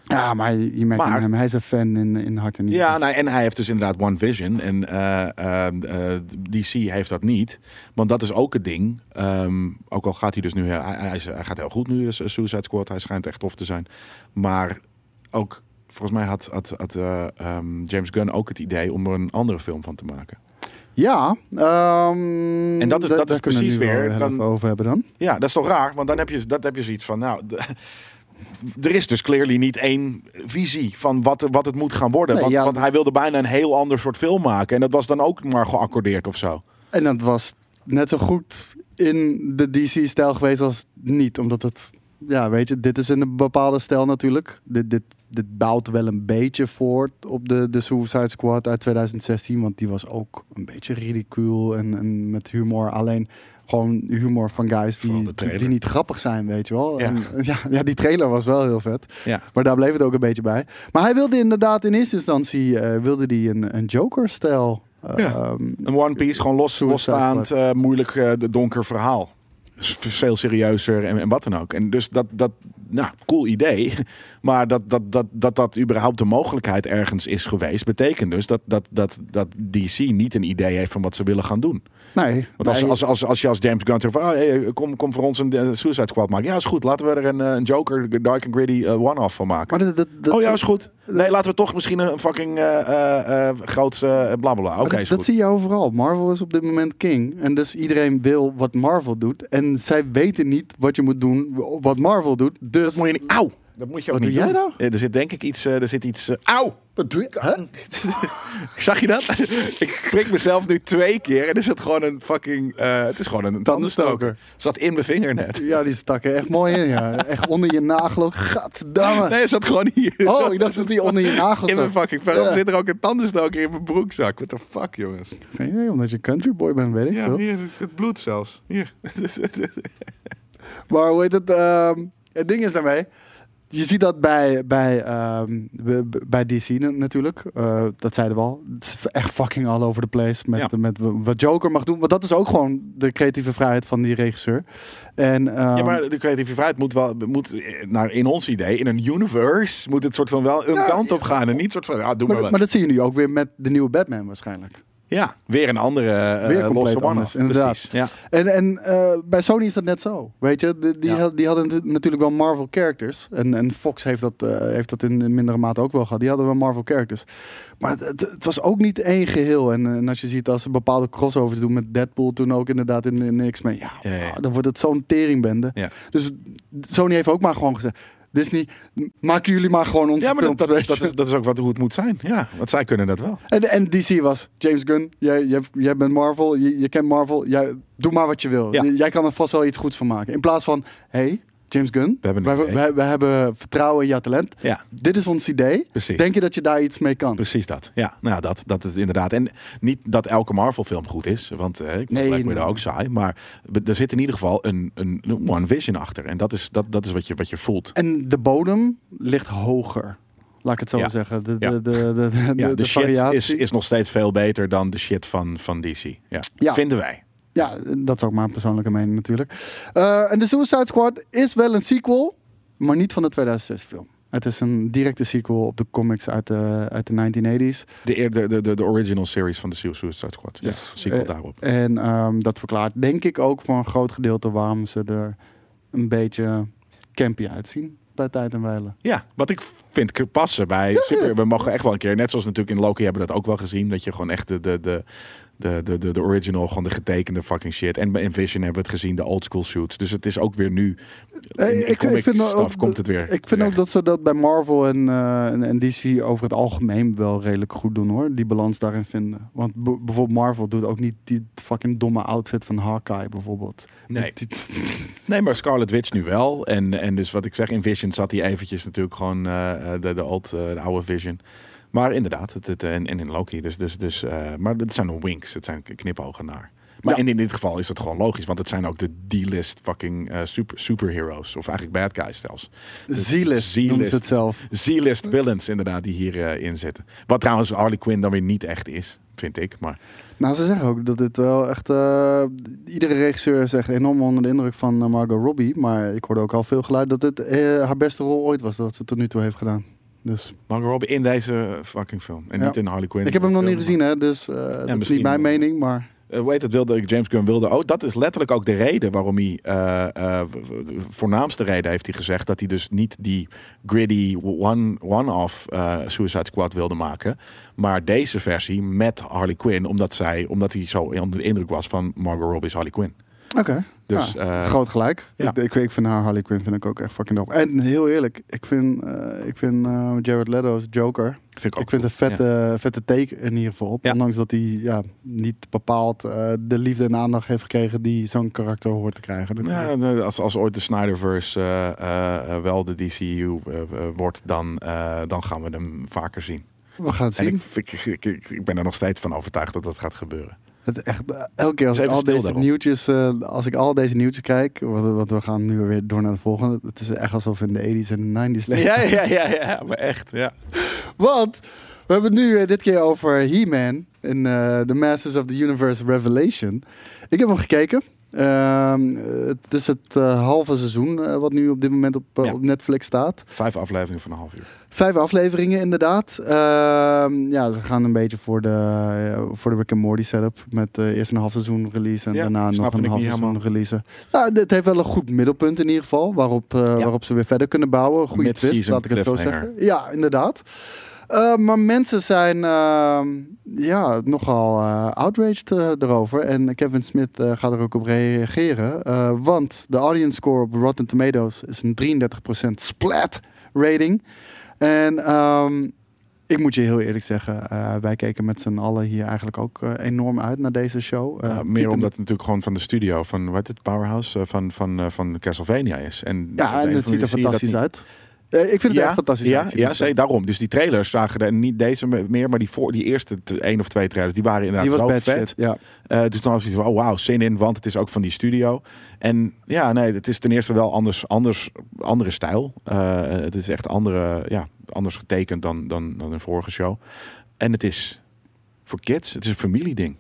Ja, maar je je merkt Maar- hem, hij is een fan in, in hart en nieren. Ja, nou, en hij heeft dus inderdaad One Vision. En eh, eh, eh, DC heeft dat niet. Want dat is ook het ding. Ehm, ook al gaat hij dus nu... Hij, hij, is- hij gaat heel goed nu, dus Suicide Squad. Hij schijnt echt tof te zijn. Maar ook... Volgens mij had, had, had eh, ehm, James Gunn ook het idee om er een andere film van te maken. Ja, ehm, En dat is- da- dat is we precies wel weer heel dan- over hebben dan. Ja, dat is toch raar? Want dan heb je, dat heb je zoiets van... Nou, er is dus clearly niet één visie van wat, wat het moet gaan worden. Nee, want, ja. want hij wilde bijna een heel ander soort film maken. En dat was dan ook maar geaccordeerd of zo. En dat was net zo goed in de DC-stijl geweest als niet. Omdat het, ja, weet je, dit is in een bepaalde stijl natuurlijk. Dit, dit, dit bouwt wel een beetje voort op de, de Suicide Squad uit 2016. Want die was ook een beetje ridicuul en, en met humor. Alleen gewoon humor van guys die, die niet grappig zijn, weet je wel. Ja. En, ja, ja, die trailer was wel heel vet. Ja. Maar daar bleef het ook een beetje bij. Maar hij wilde inderdaad in eerste instantie eh, wilde die een, een Joker-stijl. eh, Ja. ehm, Een One Piece, gewoon los, losstaand, eh, moeilijk, eh, de donker verhaal. Dus veel serieuzer en, en wat dan ook. En dus dat, dat nou, cool idee. Maar dat dat, dat, dat dat überhaupt de mogelijkheid ergens is geweest, betekent dus dat, dat, dat, dat DC niet een idee heeft van wat ze willen gaan doen. nee. Want als, nee. als, als, als je als James Gunn zegt van, oh, hey, kom, kom voor ons een eh, Suicide Squad maken. Ja, is goed. Laten we er een, eh, een Joker, Dark and Gritty eh, one-off van maken. Maar dat, dat, dat oh ja, is goed. Nee, laten we toch misschien een fucking eh groot blablabla. Oké, maar dat, dat zie je overal. Marvel is op dit moment king. En dus iedereen wil wat Marvel doet. En zij weten niet wat je moet doen, wat Marvel doet. Dus Dat moet je niet. Auw! Dat moet je ook Wat niet doe jij nou? Ja, er zit denk ik iets. eh, er zit iets. eh, auw! Wat doe je? Hè? Zag je dat? ik prik mezelf nu twee keer en is het gewoon een fucking. eh, het is gewoon een tandenstoker. Zat in mijn vinger net. Ja, die stak er echt mooi in. Ja. Echt onder je nagel ook. Gadverdamme. Nee, het zat gewoon hier. Oh, ik dacht dat die onder je nagel In mijn zat. fucking. Waarom Ja. zit er ook een tandenstoker in mijn broekzak? What the fuck, jongens? Geen idee, omdat je country boy bent, weet ik Ja, veel. hier, het bloed zelfs. Hier. Maar hoe heet het? ehm, het ding is daarmee. Je ziet dat bij, bij, b- bij DC na- natuurlijk. Eh, dat zeiden we al. Het is echt fucking all over the place met, Ja. met wat Joker mag doen. Want dat is ook gewoon de creatieve vrijheid van die regisseur. En, ehm, Ja, maar de creatieve vrijheid moet wel, moet, eh, naar in ons idee, in een universe, moet het soort van wel een Ja, kant op gaan. En niet soort van, ja, doe maar, maar, maar dat zie je nu ook weer met de nieuwe Batman waarschijnlijk. Ja, weer een andere uh, Weer compleet losse anders, inderdaad. Precies, ja. En, en eh, bij Sony is dat net zo. Weet je, die, die, Ja. had- die hadden natu- natuurlijk wel Marvel characters. En, en Fox heeft dat, eh, heeft dat in mindere mate ook wel gehad. Die hadden wel Marvel characters. Maar het, het, was ook niet één geheel. En, en als je ziet als ze bepaalde crossovers doen met Deadpool toen ook inderdaad in, in X-Men. Ja, Ja, ja. dan wordt het zo'n teringbende. Dus Sony heeft ook maar gewoon gezegd. Disney, maken jullie maar gewoon onze Ja, maar dat, dat, is, dat is ook wat, hoe het moet zijn. Ja, want zij kunnen dat wel. En, en DC was James Gunn. Jij, jij, jij bent Marvel. Je, je kent Marvel. Jij, doe maar wat je wil. Ja. Jij kan er vast wel iets goeds van maken. In plaats van, hey, James Gunn. We hebben wij, wij, wij hebben vertrouwen in jouw talent. Ja, Dit is ons idee. precies. Denk je dat je daar iets mee kan? Precies dat. Ja, nou dat, dat is inderdaad. En niet dat elke Marvel film goed is, want eh, ik Nee, Black Widow nee. ook saai. Maar er zit in ieder geval een, een, een One Vision achter. En dat is, dat, dat is wat, je, wat je voelt. En de bodem ligt hoger. Laat ik het zo Ja. zeggen. De, Ja. de, de, de, de, Ja, de, shit is, is nog steeds veel beter dan de shit van, van DC. Ja. Ja. Vinden wij. Ja, dat is ook mijn persoonlijke mening natuurlijk. Eh, en de Suicide Squad is wel een sequel, maar niet van de 2006 film. Het is een directe sequel op de comics uit de, uit de 1980s. De, de, de, de, original series van de Suicide Squad. Ja, sequel Eh, daarop. En ehm, dat verklaart denk ik ook voor een groot gedeelte waarom ze er een beetje campy uitzien bij tijd en wijle. Ja, wat ik vind passen bij super. We mogen echt wel een keer, net zoals natuurlijk in Loki hebben we dat ook wel gezien, dat je gewoon echt de, de, de, de, de, de, de original, gewoon de getekende fucking shit. En bij Envision hebben we het gezien, de old school shoots. Dus het is ook weer nu, in, in ik- vind ook stuff dat- komt het weer. Ik vind ook dat ze dat bij Marvel en, eh, en, en DC over het algemeen wel redelijk goed doen hoor. Die balans daarin vinden. Want bijvoorbeeld Marvel doet ook niet die fucking domme outfit van Hawkeye bijvoorbeeld. Nee. Nee, maar Scarlet Witch nu wel. En, en dus wat ik zeg, in Vision zat hij eventjes natuurlijk gewoon eh, eh, de, de, old, de oude Vision. Maar inderdaad, het, het, en, en in Loki. Dus, dus, dus, eh, maar het zijn winks, het zijn knipogen naar. Maar Ja. in dit geval is dat gewoon logisch, want het zijn ook de D-list fucking eh, super, superheroes. Of eigenlijk bad guys zelfs. Z-list. ze het zelf. Z-list villains inderdaad, die hierin in zitten. Wat trouwens Harley Quinn dan weer niet echt is, vind ik. Maar Nou, ze zeggen ook dat dit wel echt... eh, iedere regisseur is echt enorm onder de indruk van eh, Margot Robbie. Maar ik hoorde ook al veel geluid dat dit eh, haar beste rol ooit was dat ze tot nu toe heeft gedaan. Dus Margot Robbie in deze fucking film. En Ja. niet in Harley Quinn. ik heb hem nog niet gezien, hè, dus eh, dat is niet mijn eh, mening, maar Eh, hoe heet het, wilde, James Gunn wilde... Oh, dat is letterlijk ook de reden waarom hij... eh, eh, voornaamste reden heeft hij gezegd... dat hij dus niet die gritty one- one-off eh, Suicide Squad wilde maken. Maar deze versie met Harley Quinn. Omdat, zij, omdat hij zo onder de indruk was van Margot Robbie's Harley Quinn. oké. Dus, Ja, eh, groot gelijk. ja. Ik, ik, ik vind haar Harley Quinn vind ik ook echt fucking dope. En heel eerlijk, ik vind, eh, ik vind eh, Jared Leto's Joker. vind ik ook Ik vind cool. een vette, vette take in ieder geval. Ja. Ondanks dat hij ja, niet bepaald de liefde en aandacht heeft gekregen die zo'n karakter hoort te krijgen. Ja, als, als ooit de Snyderverse wel de DCU wordt, dan, dan gaan we hem vaker zien. We gaan het En zien. ik, ik, ik ben er nog steeds van overtuigd dat dat gaat gebeuren. Het echt, elke keer als ik al deze nieuwtjes, eh, als ik al deze nieuwtjes kijk, want, want we gaan nu weer door naar de volgende. Het is echt alsof in de 80s en de 90s leven. Ja, ja, ja, ja, maar echt. Ja. Want we hebben het nu eh, dit keer over He-Man in eh, The Masters of the Universe Revelation. Ik heb hem gekeken. Ehm, eh, het is het eh, halve seizoen eh, wat nu op dit moment op, eh, Ja. op Netflix staat. Vijf afleveringen van een half uur. Vijf afleveringen inderdaad. Ehm, ja, ze gaan een beetje voor de, voor de Rick and Morty setup. Met eerst een half seizoen release en Ja, daarna nog een half seizoen helemaal. release. Ja, het heeft wel een goed middelpunt in ieder geval. Waarop, waarop ze weer verder kunnen bouwen. Goede twist, laat ik het zo zeggen. Ja, inderdaad. Eh, maar mensen zijn ehm, ja, nogal eh, outraged eh, erover. En Kevin Smith gaat er ook op reageren. Want de audience score op Rotten Tomatoes is een 33% splat rating. En ehm, ik moet je heel eerlijk zeggen, wij keken met z'n allen hier eigenlijk ook enorm uit naar deze show. Ja, meer er- omdat het natuurlijk gewoon van de studio van, wat het, Powerhouse, van, van, van Castlevania is. En Ja, en het ziet er fantastisch uit. Ik vind het ja, echt fantastisch ja, ja, zeker daarom. Dus die trailers zagen er niet deze meer, maar die, voor, die eerste één of twee trailers, die waren inderdaad Die was zo vet. shit, ja. Eh, dus dan had ik van, oh wauw, zin in, want het is ook van die studio. En ja, nee, het is ten eerste wel anders, anders andere stijl. Eh, het is echt andere, ja, anders getekend dan, dan, dan een vorige show. En het is voor kids, het is een familieding.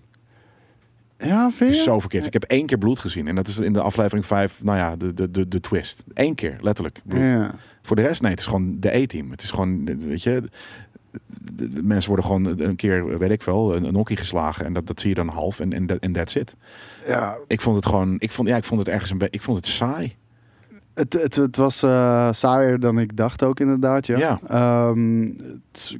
Ja, Het is zo voor kids. Ik heb één keer bloed gezien. En dat is in de aflevering 5, nou ja, de, de, de, de twist. Eén keer, letterlijk. Bloed. Ja. Voor de rest, nee, het is gewoon de E-team. Het is gewoon, weet je, de, mensen worden gewoon een keer, weet ik wel, een, een hockey geslagen. En dat, dat zie je dan half en en dat- en that's it. ja, Ik vond het gewoon, ik vond, ja, ik vond het ergens een beetje, ik vond het saai. Het, het, het was eh saaier dan ik dacht ook inderdaad, ja. Ja. Ehm,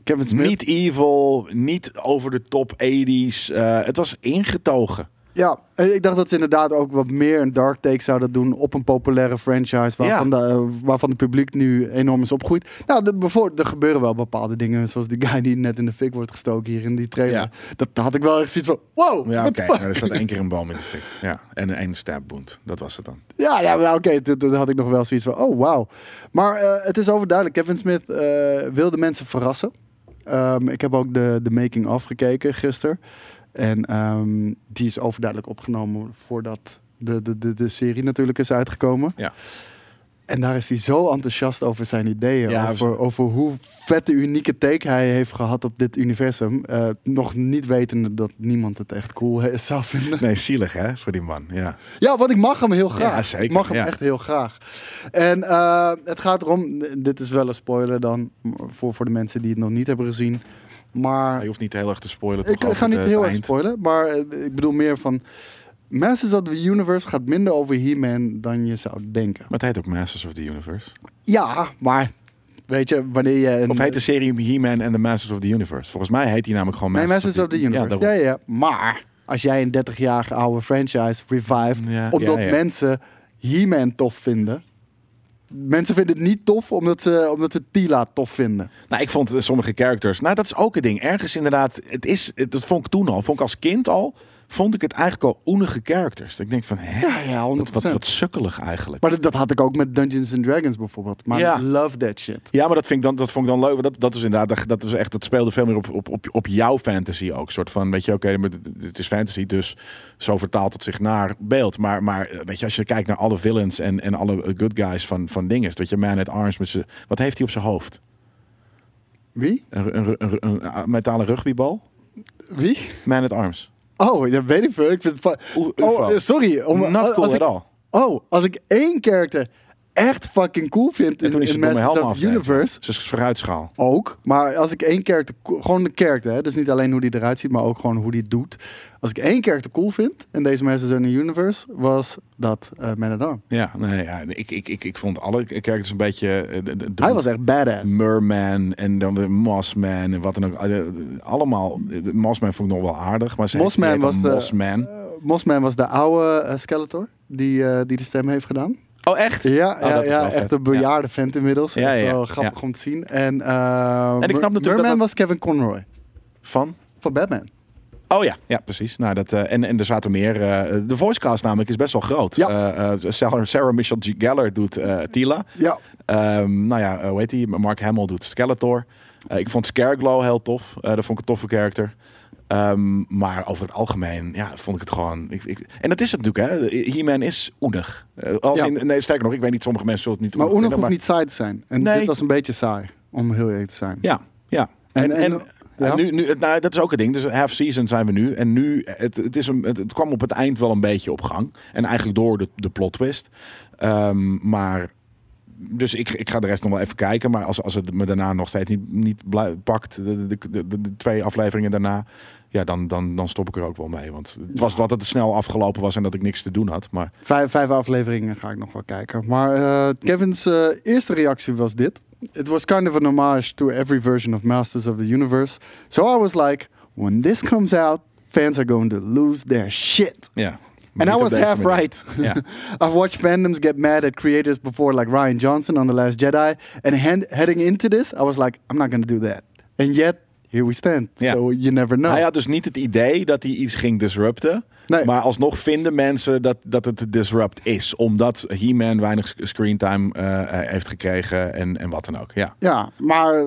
Kevin Smith. Niet evil, niet over de top 80s. eh, het was ingetogen. Ja, eh, ik dacht dat ze inderdaad ook wat meer een dark take zouden doen op een populaire franchise waarvan, de, eh, waarvan het publiek nu enorm is opgegroeid. Nou, de, bijvoorbeeld, er gebeuren wel bepaalde dingen, zoals die guy die net in de fik wordt gestoken hier in die trailer. Ja. Dat had ik wel echt zoiets van, wow, Ja, oké. maar er zat één keer een boom in de fik. Ja, en een stabwound. Dat was het dan. Ja, ja oké, toen, toen had ik nog wel zoiets van, oh wauw. Maar eh, het is overduidelijk, Kevin Smith wilde mensen verrassen. Ehm, ik heb ook de, de making of gekeken gisteren. En ehm, die is overduidelijk opgenomen voordat de, de, de, de serie natuurlijk is uitgekomen. Ja. En daar is hij zo enthousiast over zijn ideeën. Ja, over, over hoe vette unieke take hij heeft gehad op dit universum. Eh, nog niet wetende dat niemand het echt cool he- zou vinden. Nee, zielig hè, voor die man. Ja. Ja, want ik mag hem heel graag. Ja, zeker, Ik mag hem ja. echt heel graag. En eh, het gaat erom, dit is wel een spoiler dan, voor, voor de mensen die het nog niet hebben gezien. Maar Je hoeft niet heel erg te spoilen. ik, ga niet heel erg spoilen, maar eh, ik bedoel meer van... Masters of the Universe gaat minder over He-Man dan je zou denken. Maar het heet ook Masters of the Universe. Ja, maar weet je, wanneer je... Een, Of heet de serie He-Man and the Masters of the Universe? Volgens mij heet die namelijk gewoon Nee, Masters, Masters of the Universe. Ja, Ja, ja, Maar als jij een 30-jarige oude franchise revived, Ja, omdat ja, ja. mensen He-Man tof vinden. Mensen vinden het niet tof omdat ze, omdat ze Tila tof vinden. Nou, ik vond sommige characters... Nou, dat is ook een ding. Ergens inderdaad... Het is, dat vond ik toen al. Vond ik als kind al... Vond ik het eigenlijk al oenige characters. Dat ik denk van... Hè, Ja, ja, 100%. wat, wat, wat sukkelig eigenlijk. Maar dat, dat had ik ook met Dungeons and Dragons bijvoorbeeld. Maar Ja. love that shit. Ja, maar dat, vind ik dan, dat vond ik dan leuk. Dat, dat is inderdaad, dat, dat, is echt, dat speelde veel meer op, op, op, op jouw fantasy ook. soort van, weet je, oké, maar het- is fantasy, dus zo vertaalt het zich naar beeld. Maar, maar eh, weet je, als je kijkt naar alle villains en, en alle eh, good guys van, van dingen, weet je, Man at Arms met z'n, wat heeft hij op zijn hoofd? Wie? Een, een, een, een, een metalen rugbybal? Wie? Man at Arms. Oh, dat weet ik veel. Ik vind het Oe- oh, sorry. Om, Not cool als at ik, all. Oh, als ik één character echt fucking cool vind in, in Masters of the Universe... Ze is vooruitschaal. Ook. Maar als ik één co- gewoon de karakter, hè, dus niet alleen hoe die eruit ziet, maar ook gewoon hoe die doet. Als ik één karakter cool vind in deze Masters of the Universe, was dat eh Man at Arms. Ja, nee, ja, ik, ik, ik, ik vond alle characters een beetje... eh, de- de- de- Hij was echt badass. Merman en dan de Mossman en wat dan ook. Eh, Allemaal, de Mossman vond ik nog wel aardig, maar ze Mossman was de- Mossman. Mossman was de oude Skeletor, die, die de stem heeft gedaan. Oh, echt? Ja, dat ja, ja echt een bejaarde vent inmiddels. Ja, Echt ja, wel grappig om te zien. En, eh En ik snap natuurlijk Merman dat- was Kevin Conroy Van? van Batman. Oh ja, ja precies. Nou, dat, eh, en, en er zaten meer. eh, de voicecast namelijk is best wel groot. Ja. Sarah, Sarah Michelle G. Gellar doet Tila. Ja. Ehm, nou ja, hoe heet die? Mark Hamill doet Skeletor. Ik vond Scareglow heel tof. Dat vond ik een toffe character. Ehm, maar over het algemeen, ja, vond ik het gewoon. Ik, ik, en dat is het natuurlijk, hè? He-Man is oenig. Eh, als Ja. in, nee, sterker nog, ik weet niet, sommige mensen zullen het niet Maar oenig hoeft niet saai te zijn. En Nee. dit was een beetje saai, om heel eerlijk te zijn. Ja, ja. En- En, en- en, ja? nu, nu, nou, dat is ook het ding. Dus half season zijn we nu. En nu, het, het, is een, het, het kwam op het eind wel een beetje op gang. En eigenlijk door de, de plot twist. Ehm, maar, dus ik, ik ga de rest nog wel even kijken. Maar als, als het me daarna nog steeds niet, niet pakt, de, de, de, twee afleveringen daarna. Ja, dan, dan, dan stop ik er ook wel mee. Want het was wat het snel afgelopen was en dat ik niks te doen had. Maar Vijf, vijf afleveringen ga ik nog wel kijken. Maar eh, Kevin's eh, eerste reactie was dit. It was kind of an homage to every version of Masters of the Universe. So I was like, when this comes out, fans are going to lose their shit. ja. And I was half right. Ja. I've watched fandoms get mad at creators before, like Ryan Johnson on The Last Jedi. And hand, heading into this, I was like, I'm not going to do that. And yet, here we stand. So you never know. Hij had dus niet het idee dat hij iets ging disrupten. Nee. Maar alsnog vinden mensen dat, dat het disrupt is. Omdat He-Man weinig sc- screentime eh, heeft gekregen en, en wat dan ook. Ja. Ja, maar eh,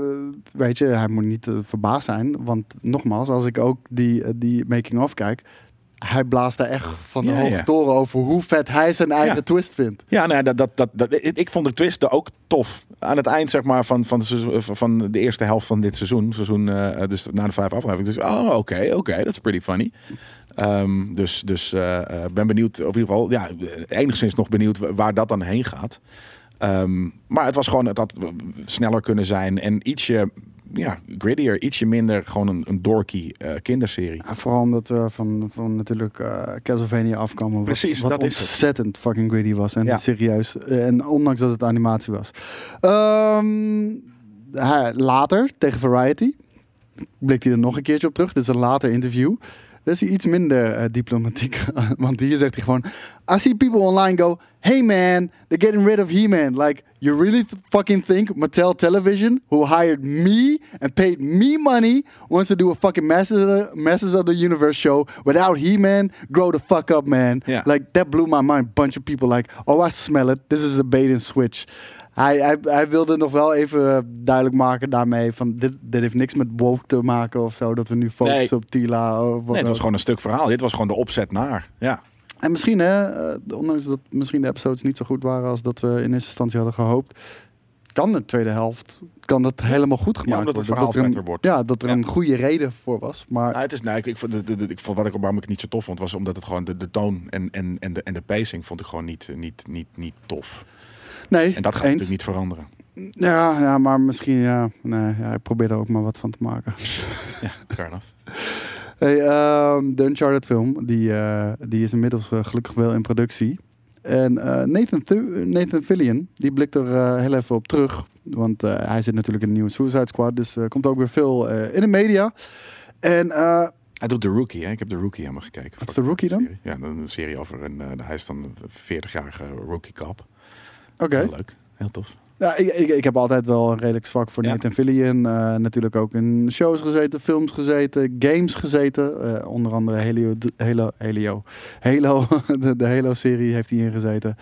weet je, hij moet niet verbaasd zijn. Want nogmaals, als ik ook die, die making-of kijk... Hij blaast daar echt van de Ja, hoge ja. toren over hoe vet hij zijn eigen Ja. twist vindt. Ja, nou, ja, dat, dat, dat, dat, ik vond de twist ook tof. Aan het eind zeg maar, van, van, de, seizoen- van de eerste helft van dit seizoen. seizoen eh, dus na de vijf afleveringen. Dus, oh, oké, oké, dat is pretty funny. Ehm, dus dus eh, eh, ben benieuwd, of in ieder geval, ja, enigszins nog benieuwd wa- waar dat dan heen gaat. Ehm, maar het was gewoon, het had sneller kunnen zijn en ietsje, ja, grittier, ietsje minder gewoon een, een dorky eh, kinderserie. Ja, vooral omdat we van, van natuurlijk eh, Castlevania afkwamen. Wat, Precies, wat dat is ontzettend fucking gritty was. En Ja. serieus. Eh, En ondanks dat het animatie was. Ehm, later, tegen Variety, blikt hij er nog een keertje op terug. Dit is een later interview. Is hij iets minder eh, diplomatiek. Want hier zegt hij gewoon... I see people online go... Hey man, they're getting rid of He-Man. Like, you really fucking think Mattel Television, who hired me and paid me money, wants to do a fucking Masters, Masters of the Universe show without He-Man? Grow the fuck up, man. Ja. Like, that blew my mind. Bunch of people like, oh, I smell it. This is a bait and switch. Hij, hij, hij wilde nog wel even duidelijk maken daarmee van dit, dit heeft niks met woke te maken of zo. Dat we nu focussen Nee. op Tila. Of Nee, het was gewoon een stuk verhaal. Dit was gewoon de opzet naar. Ja. En misschien, hè, eh, ondanks dat misschien de episodes niet zo goed waren als dat we in eerste instantie hadden gehoopt, kan de tweede helft kan dat helemaal goed gemaakt omdat het worden. verhaal dat er een, vetter wordt. Ja, dat er Ja. een goede reden voor was. Maar Nou, het is, nou, ik, ik, vond, ik vond wat ik waarom ik het niet zo tof vond, was omdat het gewoon de, de toon en, en, en, de, en de pacing vond ik gewoon niet, niet, niet, niet tof. Nee, En dat gaat eens. natuurlijk niet veranderen. Ja, ja, maar misschien, ja, nee, ja, ik probeer er ook maar wat van te maken. Ja, fair enough. Hey, ehm, de Uncharted film, die, eh, die is inmiddels eh, gelukkig wel in productie. En eh, Nathan, Thu- Nathan Fillion, die blikt er heel even op terug. Want hij zit natuurlijk in de nieuwe Suicide Squad, dus er komt ook weer veel in de media. En Hij doet de Rookie, hè? Ik heb de Rookie helemaal gekeken. Wat is The Rookie dan? Serie. Ja, een serie over een, hij is dan een 40-jarige rookie cop. Oké, Heel leuk, heel tof. ja, ik, ik, ik heb altijd wel een redelijk zwak voor Ja. Nathan Fillion. Eh, natuurlijk ook in shows gezeten, films gezeten, games gezeten. Eh, onder andere Helio, Halo, Helio, Halo, de, de Halo-serie heeft hij ingezeten.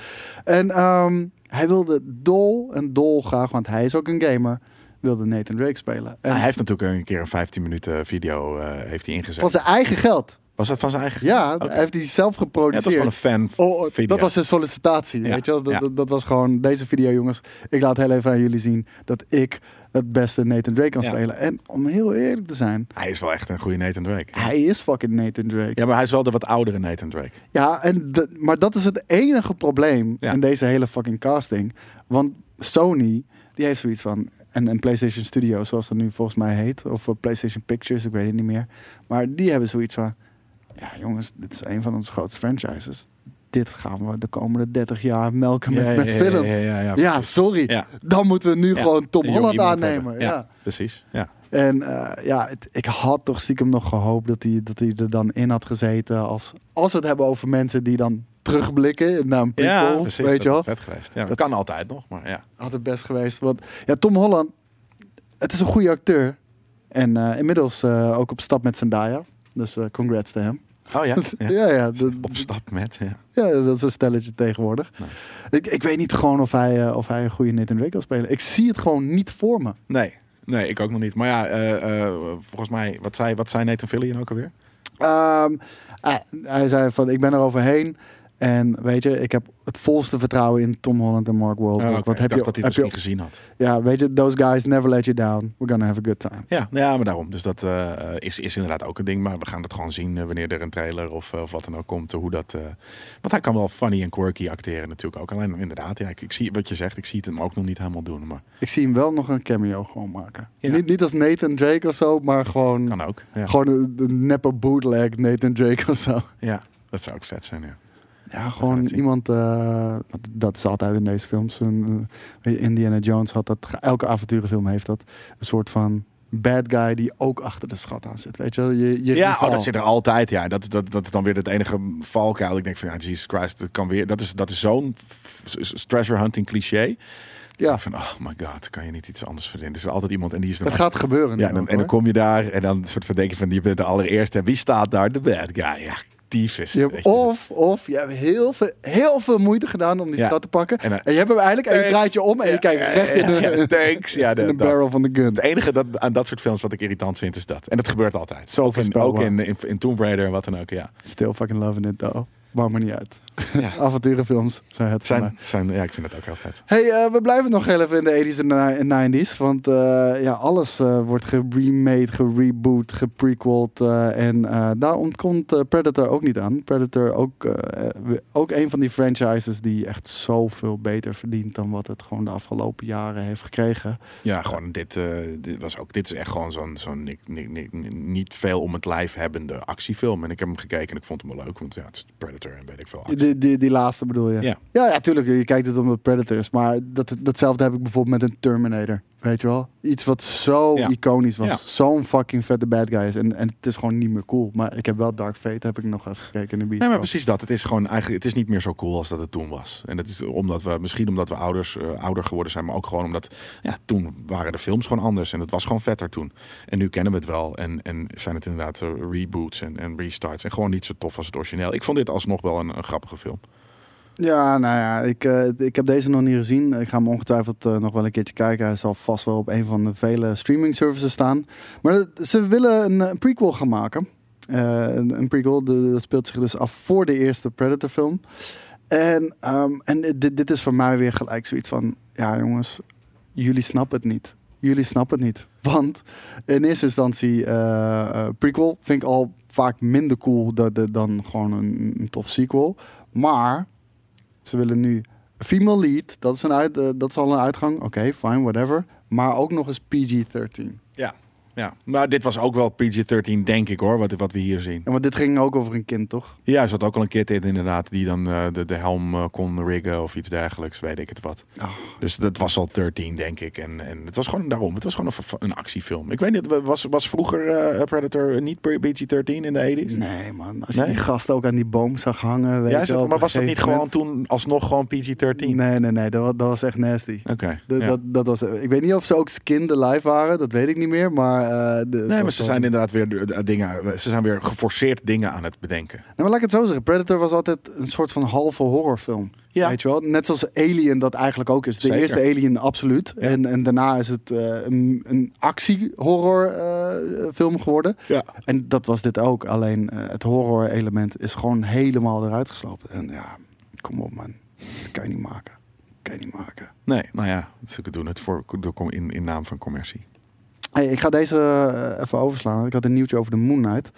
En ehm, hij wilde dol en dol graag, want hij is ook een gamer, wilde Nathan Drake spelen. En hij heeft natuurlijk een keer een 15 minuten video eh, heeft hij ingezet. van zijn eigen geld. Was dat van zijn eigen? Ja, hij heeft hij zelf Ja, het geproduceerd. was gewoon een fan Oh, video. dat was zijn sollicitatie, Ja, weet je wel? Dat, ja. dat, dat was gewoon deze video, jongens. Ik laat heel even aan jullie zien dat ik het beste Nathan Drake kan Ja. spelen. En om heel eerlijk te zijn, Hij is wel echt een goede Nathan Drake. hij is fucking Nathan Drake. Ja, maar hij is wel de wat oudere Nathan Drake. Ja, en de- maar dat is het enige probleem Ja. in deze hele fucking casting. Want Sony, die heeft zoiets van... En, en PlayStation Studios, zoals dat nu volgens mij heet. Of eh, PlayStation Pictures, ik weet het niet meer. Maar die hebben zoiets van... Ja jongens, dit is een van onze grootste franchises. Dit gaan we de komende 30 jaar melken met, met films. Ja, ja, ja, Ja, sorry. Ja. Dan moeten we nu Ja, gewoon Tom Holland aannemen. Ja. precies. Ja. En eh, ja, het- ik had toch stiekem nog gehoopt dat hij, dat hij er dan in had gezeten. Als, als we het hebben over mensen die dan terugblikken naar een prequel. precies. weet je wel. Vet geweest. Ja, dat kan altijd nog, maar ja. Had het best geweest. Want ja, Tom Holland, het is een goede acteur. En eh, inmiddels eh, ook op stap met Zendaya. Dus eh, congrats to hem. Oh ja. ja. Ja, ja, dat, Op stap met. Ja. ja, dat is een stelletje tegenwoordig. Nice. Ik, ik weet niet gewoon of hij, eh, of hij een goede Nathan Drake kan spelen. Ik zie het gewoon niet voor me. Nee. Nee, ik ook nog niet. Maar ja, eh, volgens mij, wat zei, wat zei Nathan Fillion ook alweer? Hij, hij zei van, ik ben er overheen. En weet je, ik heb het volste vertrouwen in Tom Holland en Mark Wahlberg. Oh, oké. Want heb ik dacht je, dat hij heb je, gezien had. ja, weet je, those guys never let you down. We're gonna have a good time. Ja, ja maar daarom. Dus dat eh, is, is inderdaad ook een ding. Maar we gaan het gewoon zien eh, wanneer er een trailer of, eh, of wat dan ook komt. hoe dat, want hij kan wel funny en quirky acteren natuurlijk ook. Alleen inderdaad, ja, ik, ik zie wat je zegt. Ik zie het hem ook nog niet helemaal doen. Maar Ik zie hem wel nog een cameo gewoon maken. Ja. Niet, niet als Nathan Drake of zo, maar gewoon, kan ook. Ja, gewoon een, een neppe bootleg Nathan Drake of zo. ja dat zou ook vet zijn, ja. Ja, gewoon iemand, eh, dat is altijd in deze films. Een, eh, Indiana Jones had dat, elke avonturenfilm heeft dat. Een soort van bad guy die ook achter de schat aan zit. Weet je, wel? je, je Ja, oh, dat zit er altijd. Ja, dat, dat, dat is dan weer het enige valkuil. Ik denk van, ja, Jesus Christ, dat kan weer. Dat is, dat is zo'n treasure hunting cliché. Ja, Van, oh my god, kan je niet iets anders verzinnen? Er is altijd iemand en die is er het gaat gebeuren. Ja, en dan, ook, en dan hoor. kom je daar en dan soort van denk je van, je bent de allereerste. En wie staat daar? De bad guy. Ja, tyfus. Je hebt of, of je hebt heel veel, heel veel moeite gedaan om die Ja. stad te pakken. En, En, eh, je hebt hem eigenlijk en je Thanks. draait je om en je kijkt recht in de, ja, ja, thanks. Ja, in de, de barrel van de gun. Het enige dat, aan dat soort films wat ik irritant vind is dat. En dat gebeurt altijd. Zo ook in, voorspelbaar. ook in, in, in Tomb Raider en wat dan ook, ja. Still fucking loving it though. Maakt me niet uit. ja. Avonturenfilms zijn het. Zijn, zijn, ja, ik vind het ook heel vet. Hey, eh, we blijven nog heel even in de 80s en ni- 90s. Want eh, ja, alles eh, wordt geremade, gereboot, geprequeld. en daar ontkomt Predator ook niet aan. Predator ook, ook een van die franchises die echt zoveel beter verdient dan wat het gewoon de afgelopen jaren heeft gekregen. Ja, gewoon dit, dit was ook. Dit is echt gewoon zo'n zo'n ni- ni- ni- niet veel om het lijf hebbende actiefilm. En ik heb hem gekeken en ik vond hem wel leuk. Want ja, het is Predator en weet ik veel. actie. Die, die, die laatste bedoel je? Ja. ja, ja, tuurlijk. Je kijkt het omdat Predator is. Maar dat, datzelfde heb ik bijvoorbeeld met een Terminator. Weet je wel? Iets wat zo Ja. iconisch was. Ja. Zo'n fucking vette bad guy is. En, en het is gewoon niet meer cool. Maar ik heb wel Dark Fate, heb ik nog even gekeken in de beat. Nee, maar precies dat. Het is gewoon eigenlijk, het is niet meer zo cool als dat het toen was. En dat is omdat we, misschien omdat we ouders, eh, ouder geworden zijn, maar ook gewoon omdat, ja, toen waren de films gewoon anders en het was gewoon vetter toen. En nu kennen we het wel en, en zijn het inderdaad eh, reboots en, en restarts en gewoon niet zo tof als het origineel. Ik vond dit alsnog wel een, een grappige film. Ja, nou ja, ik, eh, ik heb deze nog niet gezien. Ik ga hem ongetwijfeld eh, nog wel een keertje kijken. Hij zal vast wel op een van de vele streaming services staan. Maar ze willen een, eh, prequel gaan maken. Een, prequel, dat speelt zich dus af voor de eerste Predator film. En, ehm, en dit, dit is voor mij weer gelijk zoiets van... Ja jongens, jullie snappen het niet. Jullie snappen het niet. Want in eerste instantie, prequel vind ik al vaak minder cool dan, dan gewoon een, een tof sequel. Maar ze willen nu female lead. Dat is, een uit, eh, dat is al een uitgang. Oké, fine, whatever. Maar ook nog eens PG-13. Ja, ja. Maar dit was ook wel PG-13, denk ik hoor, wat, wat we hier zien. En want dit ging ook over een kind, toch? Ja, er zat ook al een kid in inderdaad, die dan eh, de, de helm eh, kon riggen of iets dergelijks, weet ik het wat. Oh. Dus dat was al 13, denk ik. En, en het was gewoon daarom. Het was gewoon een, een actiefilm. Ik weet niet, was, was vroeger eh, Predator niet PG-13 in de 80s? Nee, man. Als Nee? je die gast ook aan die boom zag hangen. Weet Ja, je wel, maar was dat niet gewoon toen alsnog gewoon PG-13? Nee, nee, nee. Dat, dat was echt nasty. Oké. Dat, ja. dat, dat was, ik weet niet of ze ook skin live waren, dat weet ik niet meer. Maar, eh, de, Nee, maar ze zijn inderdaad weer dingen. Ze zijn weer geforceerd dingen aan het bedenken. Nou, maar laat ik het zo zeggen. Predator was altijd een soort van halve horrorfilm. Ja. Weet je wel? Net zoals Alien dat eigenlijk ook is. De Zeker. eerste Alien absoluut. Ja. En, en daarna is het eh, een, een actie-horror eh, film geworden. Ja. En dat was dit ook. Alleen het horror element is gewoon helemaal eruit geslopen. En ja, kom op man. Dat kan je niet maken. kan je niet maken. Nee, nou ja, ze doen het voor, in, in naam van commercie. Ik ga deze eh, even overslaan. Ik had een nieuwtje over de Moon Knight.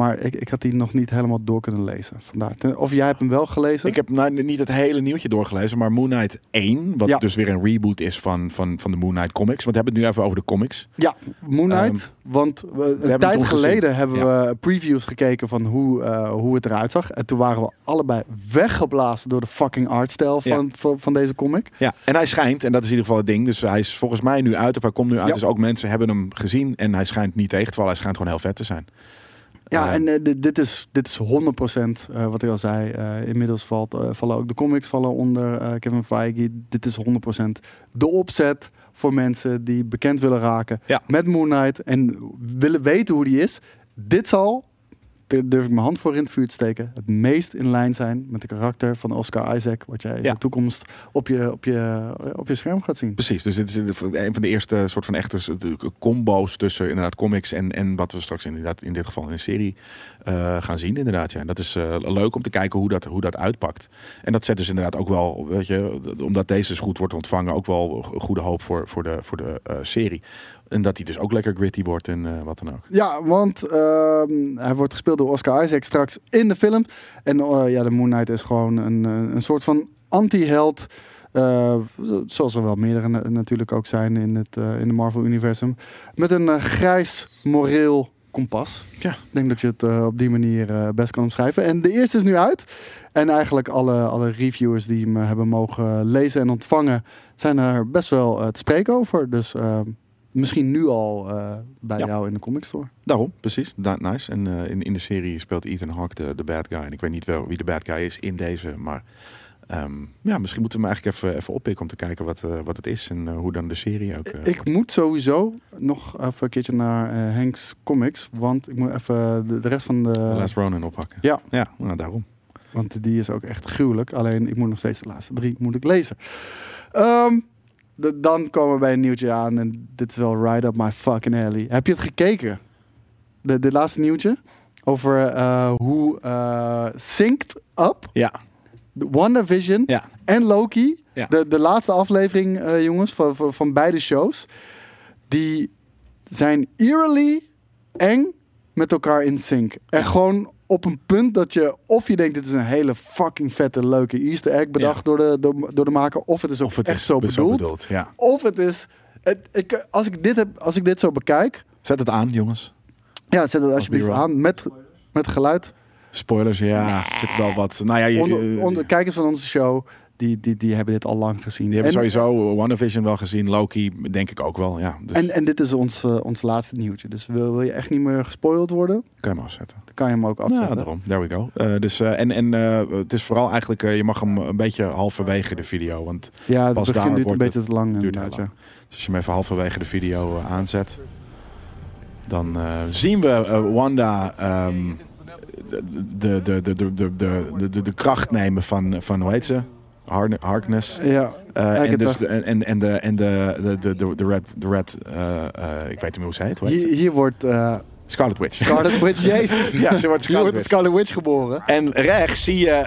Maar ik, ik had die nog niet helemaal door kunnen lezen. Vandaar. Of jij hebt hem wel gelezen? Ik heb nou, niet het hele nieuwtje doorgelezen, maar Moon Knight 1, wat Ja. dus weer een reboot is van, van, van de Moon Knight comics. Want we hebben het nu even over de comics. Ja, Moon Knight. want we, een Ehm, tijd geleden gezien. hebben we previews gekeken van hoe, eh, hoe het eruit zag. En toen waren we allebei weggeblazen door de fucking artstijl van, van, van deze comic. Ja, en hij schijnt, en dat is in ieder geval het ding, dus hij is volgens mij nu uit, of hij komt nu uit. Dus ook mensen hebben hem gezien en hij schijnt niet tegen te vallen. Hij schijnt gewoon heel vet te zijn. Ja, en eh, dit, dit is, dit is 100% eh, wat ik al zei. Eh, inmiddels valt, vallen ook de comics vallen onder Kevin Feige. Dit is 100% de opzet voor mensen die bekend willen raken Ja. met Moon Knight en willen weten hoe die is. Dit zal, durf ik mijn hand voor in het vuur te steken, het meest in lijn zijn met de karakter van Oscar Isaac, wat jij in Ja. de toekomst op je, op, je, op je scherm gaat zien. Precies, dus dit is een van de eerste soort van echte combo's tussen inderdaad comics en, en wat we straks inderdaad in dit geval in een serie eh, gaan zien inderdaad. Ja. En dat is eh, leuk om te kijken hoe dat, hoe dat uitpakt. En dat zet dus inderdaad ook wel, weet je, omdat deze dus goed wordt ontvangen, ook wel goede hoop voor, voor de, voor de eh, serie. En dat hij dus ook lekker gritty wordt en eh, wat dan ook. Ja, want ehm, hij wordt gespeeld door Oscar Isaac straks in de film. En eh, ja, de Moon Knight is gewoon een, eh, een soort van anti-held. zoals er wel meerdere na- natuurlijk ook zijn in het in de Marvel-universum. Met een grijs moreel kompas. Ja. Ik denk dat je het op die manier best kan omschrijven. En de eerste is nu uit. En eigenlijk alle, alle reviewers die hem hebben mogen lezen en ontvangen... zijn er best wel eh, te spreken over. Dus eh, misschien nu al eh, bij Ja. jou in de comic store. Daarom, precies. Da nice. En eh, in, in de serie speelt Ethan Hawke de, de bad guy. En ik weet niet wel wie de bad guy is in deze, maar ehm, ja, misschien moeten we hem eigenlijk even, even oppikken om te kijken wat, eh, wat het is en hoe dan de serie ook. Ik moet sowieso nog even een keertje naar Hank's Comics. Want ik moet even de, de rest van de... The Last Ronin oppakken. Ja. Ja, nou, daarom. Want die is ook echt gruwelijk. Alleen ik moet nog steeds de laatste drie moet ik lezen. Ehm, dan komen we bij een nieuwtje aan. En dit is wel right up my fucking alley. Heb je het gekeken? De, laatste nieuwtje? Over eh, hoe eh Synced Up, Ja, WandaVision ja. en Loki. Ja. De, de laatste aflevering, eh, jongens, van, van, van beide shows. Die zijn eerily eng met elkaar in sync. En gewoon op een punt dat je... Of je denkt, dit is een hele fucking vette, leuke easter egg bedacht Ja. door, de, door, door de maker. Of het is ook Of het echt is zo best bedoeld. Ja. Of het is... Het, ik, als, ik dit heb, als ik dit zo bekijk... Zet het aan, jongens. Ja, zet het alsjeblieft aan met, met geluid. Spoilers, ja. Er zit wel wat. Nou ja, je, Onder, onder kijkers van onze show, die, die, die hebben dit al lang gezien. die hebben En- sowieso WandaVision wel gezien. Loki denk ik ook wel. Ja, dus En, en dit is ons, eh, ons laatste nieuwtje. Dus wil, wil je echt niet meer gespoild worden, kan je hem afzetten. dan kan je hem ook Ja, afzetten. daarom. There we go. Eh, dus, eh, en en het is vooral eigenlijk, je mag hem een beetje halverwege de video. Want Ja, het Pas begin duurt een wordt beetje het- te lang. duurt ja. Dus als je hem even halverwege de video aanzet, dan zien we Wanda ehm, de, de, de, de, de, de, de, de, de kracht nemen van, van hoe heet ze? Har- Harkness. Ja, Eh, en, dus, de- en, en, de, en de, de, de, de, Red, de Red eh, eh, ik weet niet meer hoe ze heet. Hoe heet hier, hier wordt Scarlet Witch. Scarlet Witch, jezus. ja, ze wordt wordt Scarlet de Witch. Scarlet Witch geboren. En rechts zie je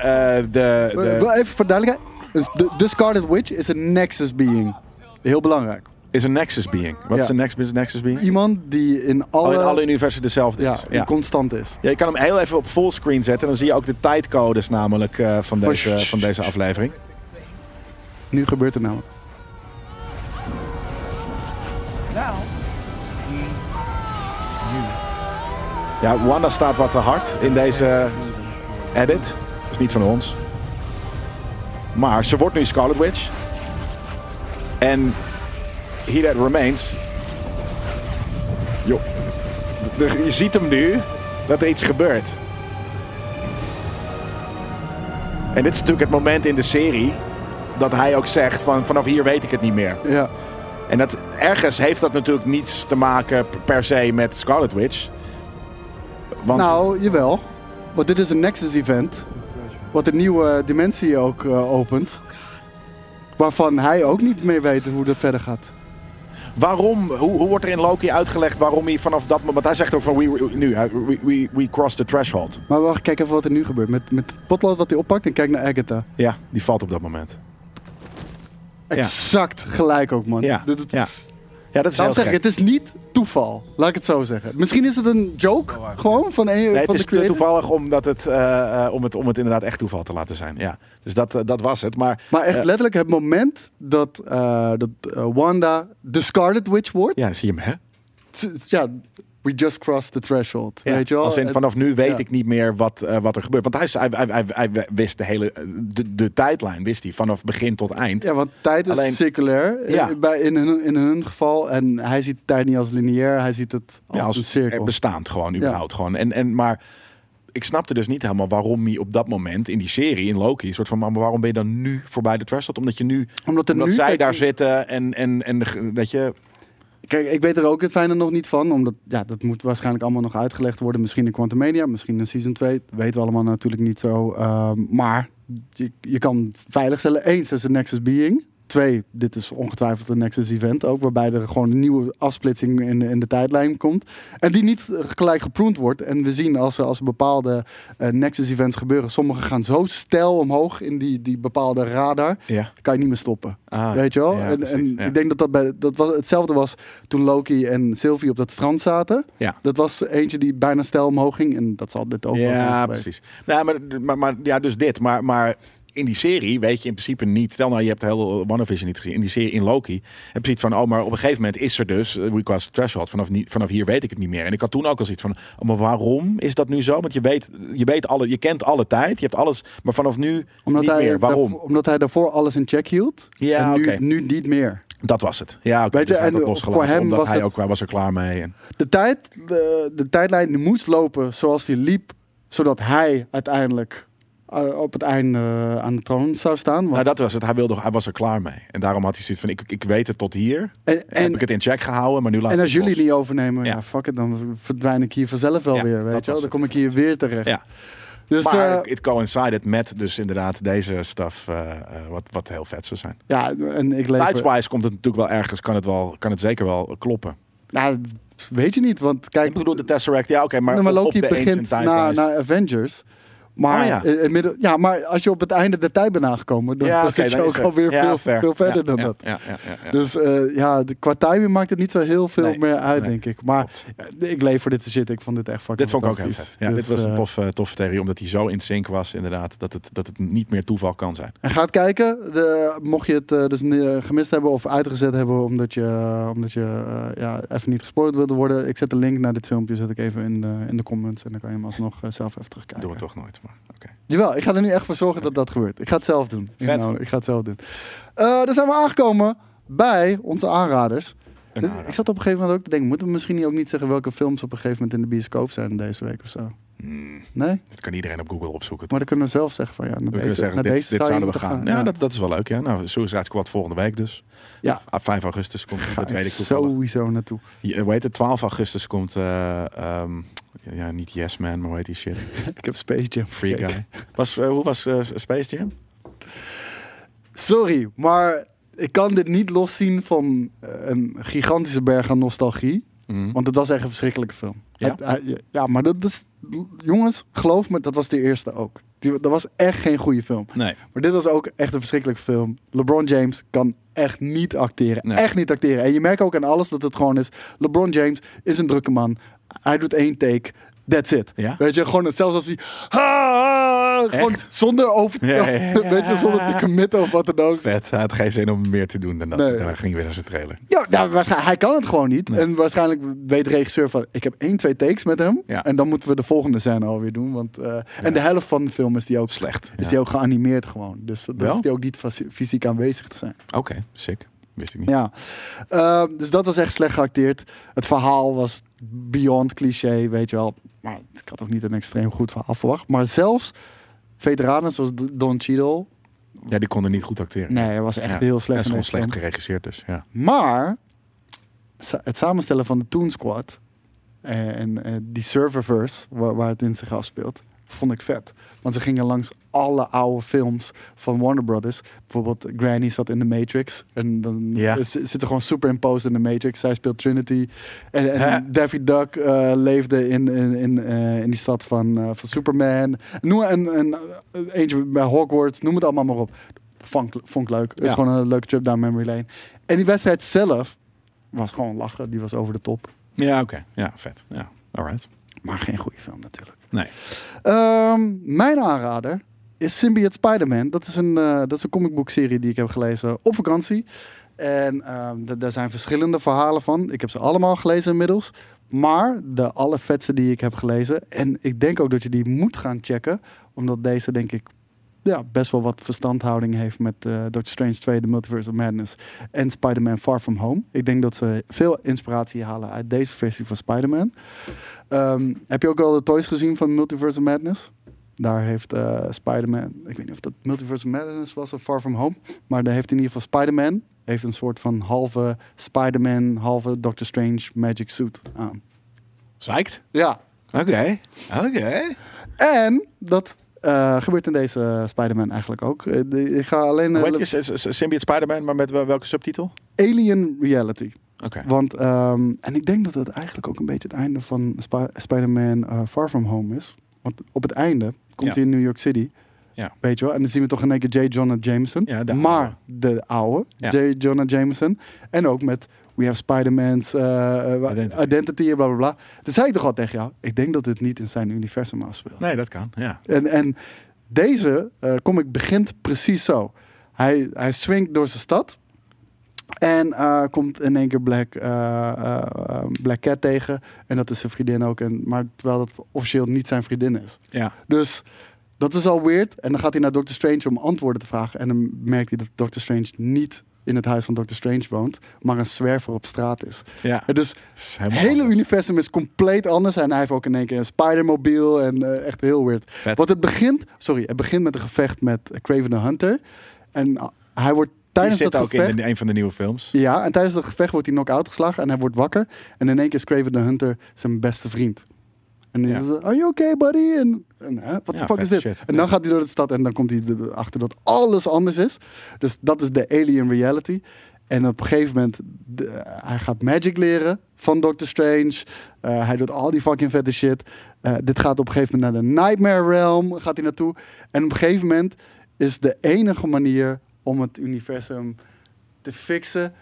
de, de, even voor duidelijkheid. Dus De, de Scarlet Witch is een Nexus being. Heel belangrijk. Is een Nexus being. Wat Ja. is een Nexus, Nexus being? Iemand die in alle, Oh, in alle universen dezelfde ja, is. die constant is. Ja, je kan hem heel even op fullscreen zetten. Dan zie je ook de tijdcodes namelijk eh, van, Oh, deze, van deze aflevering. Nu gebeurt het namelijk. Ja, Wanda staat wat te hard in deze edit. is niet van ons. Maar ze wordt nu Scarlet Witch. En He That Remains... Jo, je ziet hem nu dat er iets gebeurt. En dit is natuurlijk het moment in de serie dat hij ook zegt van vanaf hier weet ik het niet meer. Ja. En dat, ergens heeft dat natuurlijk niets te maken per se met Scarlet Witch. Want Nou, jawel. Want dit is een Nexus event. Wat een nieuwe dimensie ook eh, opent. Waarvan hij ook niet meer weet hoe dat verder gaat. Waarom, hoe, hoe wordt er in Loki uitgelegd waarom hij vanaf dat moment... Want hij zegt ook van, we, nu, we, we, we crossed the threshold. Maar wacht, kijk even wat er nu gebeurt. Met, met het potlood wat hij oppakt en kijk naar Agatha. Ja, die valt op dat moment. exact gelijk ook, man. Ja, Dat, dat ja. Is- Ja, dat is Daarom heel zeg ik, gek. het is niet toeval. Laat ik het zo zeggen. Misschien is het een joke, gewoon, van een Oh, Nee, het van is de creator. toevallig omdat het, eh, eh, om het, om het inderdaad echt toeval te laten zijn. Ja. Dus dat, eh, dat was het. Maar Maar echt letterlijk het moment dat, eh, dat Wanda de Scarlet Witch wordt. ja, dan zie je hem, hè? Ja, we just crossed the threshold. Ja, weet je wel? Als in, vanaf nu weet ja. ik niet meer wat, eh, wat er gebeurt. Want hij, is- hij, hij, hij, wist de hele de, de tijdlijn, wist hij, vanaf begin tot eind. Ja, want tijd is Alleen- circulair in- Ja. bij, in, hun, in hun geval. En hij ziet tijd niet als lineair, hij ziet het als, een cirkel. bestaand gewoon, überhaupt gewoon. En, en, maar ik snapte dus niet helemaal waarom hij op dat moment in die serie, in Loki, soort van, maar waarom ben je dan nu voorbij de threshold? Omdat je nu, Omdat er omdat nu, zij daar zitten en, en, en weet je, Kijk, ik weet er ook het fijne nog niet van. Omdat ja, dat moet waarschijnlijk allemaal nog uitgelegd worden. Misschien in Quantum Media, misschien in Season 2. Dat weten we allemaal natuurlijk niet zo. Ehm, maar je, je kan veiligstellen. Eén, is een Nexus Being. Twee, dit is ongetwijfeld een Nexus Event ook. Waarbij er gewoon een nieuwe afsplitsing in, in de tijdlijn komt. En die niet gelijk geproend wordt. En we zien als er, als er bepaalde eh, Nexus Events gebeuren. Sommige gaan zo stijl omhoog in die, die bepaalde radar. ja. Kan je niet meer stoppen. Ah, Weet je wel? ja, en precies, en ja. ik denk dat dat, bij, dat was, hetzelfde was toen Loki en Sylvie op dat strand zaten. Ja. Dat was eentje die bijna stijl omhoog ging. En dat zal dit ook wel Ja, geweest. precies. Nou, maar, maar, maar ja, dus dit. Maar, maar in die serie weet je in principe niet. Stel nou, je hebt de hele WandaVision niet gezien. In die serie in Loki heb je zoiets van, oh, maar op een gegeven moment is er dus uh, Cross the Threshold. Vanaf, niet, vanaf hier weet ik het niet meer. En ik had toen ook al zoiets van, oh, maar waarom is dat nu zo? Want je weet, je weet alle, je kent alle tijd, je hebt alles, maar vanaf nu Omdat, niet hij meer. Waarom? daarvoor- omdat hij daarvoor alles in check hield. Ja, en nu, nu niet meer. Dat was het. Ja, oké. Weet je, dus en het losgelaten, voor hem omdat was hij het- ook hij was er klaar mee. En, De, tijd, de, de tijdlijn moest lopen zoals die liep. Zodat hij uiteindelijk eh, op het einde eh, aan de troon zou staan. Want- nou, dat was het. Hij, wilde, hij was er klaar mee. En daarom had hij zoiets van, ik, ik weet het tot hier. en, heb ik het in check gehouden, maar nu laat en als jullie niet overnemen, ja. Ja. fuck it, dan verdwijn ik hier vanzelf wel Ja, weer. Weet je wel? Dan kom ik hier weer terecht. Ja. Dus maar eh, het coincided met dus inderdaad deze stuff, eh, eh, wat, wat heel vet zou zijn. ja, en ik leef. Tijdswise komt het natuurlijk wel ergens, kan het, wel, kan het zeker wel kloppen. Nou, weet je niet, want kijk, ik bedoel, de Tesseract, ja oké, maar, maar op- Loki op de begint na, na Avengers. Maar, Oh, ja. in- inmiddel- ja, maar als je op het einde der tijd bent aangekomen, dan, ja, dan oké, zit je dan ook er- alweer ja, veel, fair. veel verder Ja, dan dat. Ja, ja, ja, ja. Dus eh, ja, de, qua timing maakt het niet zo heel veel Nee, meer uit, nee. denk ik. Maar eh, ik leef voor dit shit. Ik vond dit echt fucking Dit vond ik ook heel vet. Ja, Dus, dit was een eh, tof, eh, toffe theorie, omdat hij zo in sync was, inderdaad, dat het, dat het niet meer toeval kan zijn. En ga het kijken. De, mocht je het eh, dus eh, gemist hebben of uitgezet hebben omdat je, eh, omdat je eh, ja, even niet gespoord wilde worden. Ik zet de link naar dit filmpje zet ik even in de, in de comments. En dan kan je hem alsnog eh, zelf even terugkijken. Doen we toch nooit, maar oké. Jawel, ik ga er nu echt voor zorgen dat dat gebeurt. Ik ga het zelf doen. Nou, ik ga het zelf doen. Eh dan zijn we aangekomen bij onze aanraders. Aanrader. ik zat op een gegeven moment ook te denken, moeten we misschien ook niet zeggen welke films op een gegeven moment in de bioscoop zijn deze week of zo? Hmm, Nee? dat kan iedereen op Google opzoeken. Maar dan kunnen we zelf zeggen van ja, naar we kunnen deze, zeggen, naar dit, deze dit zouden we gaan. Ja, Ja, Dat, dat is wel leuk. Ja. Nou, Suicide Squad volgende week dus. Ja. Ah, 5 augustus komt, weet ik toevallig. sowieso naartoe. Je, het? 12 augustus komt, eh, ehm, ja, niet Yes Man, maar hoe heet die shit? Ik heb Space Jam Free. Guy. Was, eh, hoe was eh, Space Jam? Sorry, maar ik kan dit niet loszien van eh, een gigantische berg aan nostalgie. Mhm. Want het was echt een verschrikkelijke film. Ja? Hij- ja, maar dat, dat is... Jongens, geloof me, dat was de eerste ook. Die, dat was echt geen goede film. Nee. Maar dit was ook echt een verschrikkelijke film. LeBron James kan echt niet acteren. Nee. Echt niet acteren. En je merkt ook aan alles dat het gewoon is... LeBron James is een drukke man. Hij doet één take. That's it. Ja? Weet je, gewoon zelfs als hij... Gewoon zonder over... Ja, ja, ja. Weet je, zonder te committen of wat dan ook. Vet. Hij had geen zin om meer te doen dan dat. Nee. Daarna ging hij weer naar zijn trailer. Ja, nou, waarschijnlijk, hij kan het gewoon niet. Nee. En waarschijnlijk weet de regisseur van... Ik heb één, twee takes met hem. En dan moeten we de volgende scène alweer doen. Want, eh, En de helft van de film is die ook, Slecht. is die ook geanimeerd gewoon. Dus dan Wel? hoeft hij ook niet fys- fysiek aanwezig te zijn. Oké, sick. Wist ik niet. Ja, Eh, dus dat was echt slecht geacteerd. Het verhaal was beyond cliché, weet je wel. Maar ik had ook niet een extreem goed verhaal verwacht. Maar zelfs veteranen zoals Don Cheadle... Ja, die konden niet goed acteren. Nee, hij was echt Ja. heel slecht gewoon deze slecht geregisseerd dus, ja. Maar het samenstellen van de Toon Squad eh, en eh, die serververse waar, waar het in zich afspeelt, vond ik vet. Want ze gingen langs alle oude films van Warner Brothers. Bijvoorbeeld Granny zat in The Matrix. En dan Ja. is- zit er gewoon superimposed in The Matrix. Zij speelt Trinity. En, en? Daffy Duck eh, leefde in, in, in, eh, in die stad van, eh, van Superman. Noem en, en eentje bij Hogwarts. Noem het allemaal maar op. vond, vond ik leuk. Het is gewoon een leuke trip down memory lane. En die wedstrijd zelf was gewoon lachen. Die was over de top. Ja, oké. Ja, vet. Ja, alright. Maar geen goede film natuurlijk. Nee. Ehm, mijn aanrader is Symbiote Spider-Man. Dat is een, eh, dat is een comicboekserie die ik heb gelezen op vakantie. En d- daar zijn verschillende verhalen van. Ik heb ze allemaal gelezen inmiddels. Maar de allervetste die ik heb gelezen. En ik denk ook dat je die moet gaan checken. Omdat deze denk ik ja, best wel wat verstandhouding heeft met eh Doctor Strange 2, The Multiverse of Madness. En Spider-Man Far From Home. Ik denk dat ze veel inspiratie halen uit deze versie van Spider-Man. Ehm, heb je ook al de toys gezien van Multiverse of Madness? Daar heeft eh, Spider-Man, ik weet niet of dat Multiverse of Madness was of Far From Home, maar daar heeft in ieder geval Spider-Man heeft een soort van halve Spider-Man, halve Doctor Strange magic suit aan. Psyched? Ja. Oké. Oké. En dat eh, gebeurt in deze Spider-Man eigenlijk ook. Eh, de- ik ga alleen Hoe eh, je? Symbiote Spider-Man, maar met wel- welke subtitel? Alien Reality. Oké. Want, ehm, en ik denk dat het eigenlijk ook een beetje het einde van Spi- Spider-Man eh, Far From Home is. Want op het einde komt Ja. hij in New York City. Ja. Weet je wel? En dan zien we toch in één keer J. Jonah Jameson. Ja, de maar de oude Ja. J. Jonah Jameson. En ook met We Have Spider-Man's eh, eh, Identity. identity en bla bla bla. Toen zei ik toch al tegen jou, ik denk dat het niet in zijn universum afspeelt. Nee, dat kan. Ja. En, en deze eh comic begint precies zo. Hij, hij swingt door zijn stad. En komt in één keer Black, eh, Black Cat tegen. En dat is zijn vriendin ook. En, maar terwijl dat officieel niet zijn vriendin is. Ja. Dus dat is al weird. En dan gaat hij naar Doctor Strange om antwoorden te vragen. En dan merkt hij dat Doctor Strange niet in het huis van Doctor Strange woont. Maar een zwerver op straat is. Ja. En dus het hele anders. universum is compleet anders. En hij heeft ook in één keer een Spider-mobiel. En eh, echt heel weird. Vet. Want het begint, sorry, het begint met een gevecht met Craven the Hunter. En uh, hij wordt tijdens zit dat ook gevecht... in de- een van de nieuwe films. Ja, en tijdens dat gevecht wordt hij knock-out geslagen en hij wordt wakker. En in één keer is Craven the Hunter zijn beste vriend. En dan is are you okay, buddy? En, en Ja, the fuck is dit? shit. En dan gaat hij door de stad en dan komt hij erachter dat alles anders is. Dus dat is de alien reality. En op een gegeven moment, de- hij gaat magic leren van Doctor Strange. Eh, hij doet al die fucking vette shit. Eh, dit gaat op een gegeven moment naar de Nightmare Realm, gaat hij naartoe. En op een gegeven moment is de enige manier om het universum te fixen,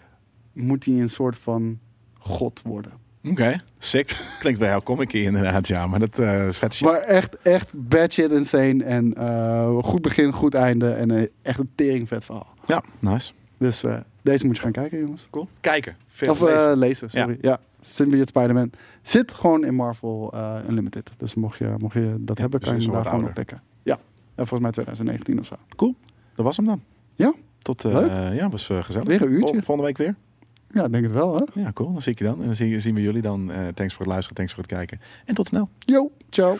moet hij een soort van god worden. Oké. Sick. Klinkt wel heel comic inderdaad, ja. Maar dat eh, is vet shit. Maar echt, echt bad shit insane. En eh, goed begin, goed einde. En eh, echt een teringvet verhaal. Ja, nice. Dus deze moet je gaan kijken, jongens. Cool. Kijken. Veel of lezen. lezen, sorry. Ja. Symbiote Spider-Man zit gewoon in Marvel Unlimited. Dus mocht je, mocht je dat Ja, hebben, dus kan je hem daar gewoon ouder. oppikken. Ja, en volgens mij 2019 of zo. Cool. Dat was hem dan. Ja. Tot, Leuk. ja, was gezellig. Weer een uurtje. Vol- Volgende week weer. Ja, denk het wel, hè? Ja, cool. Dan zie ik je dan. En dan zien, zien we jullie dan. Eh, thanks voor het luisteren, thanks voor het kijken. En tot snel. Yo, ciao.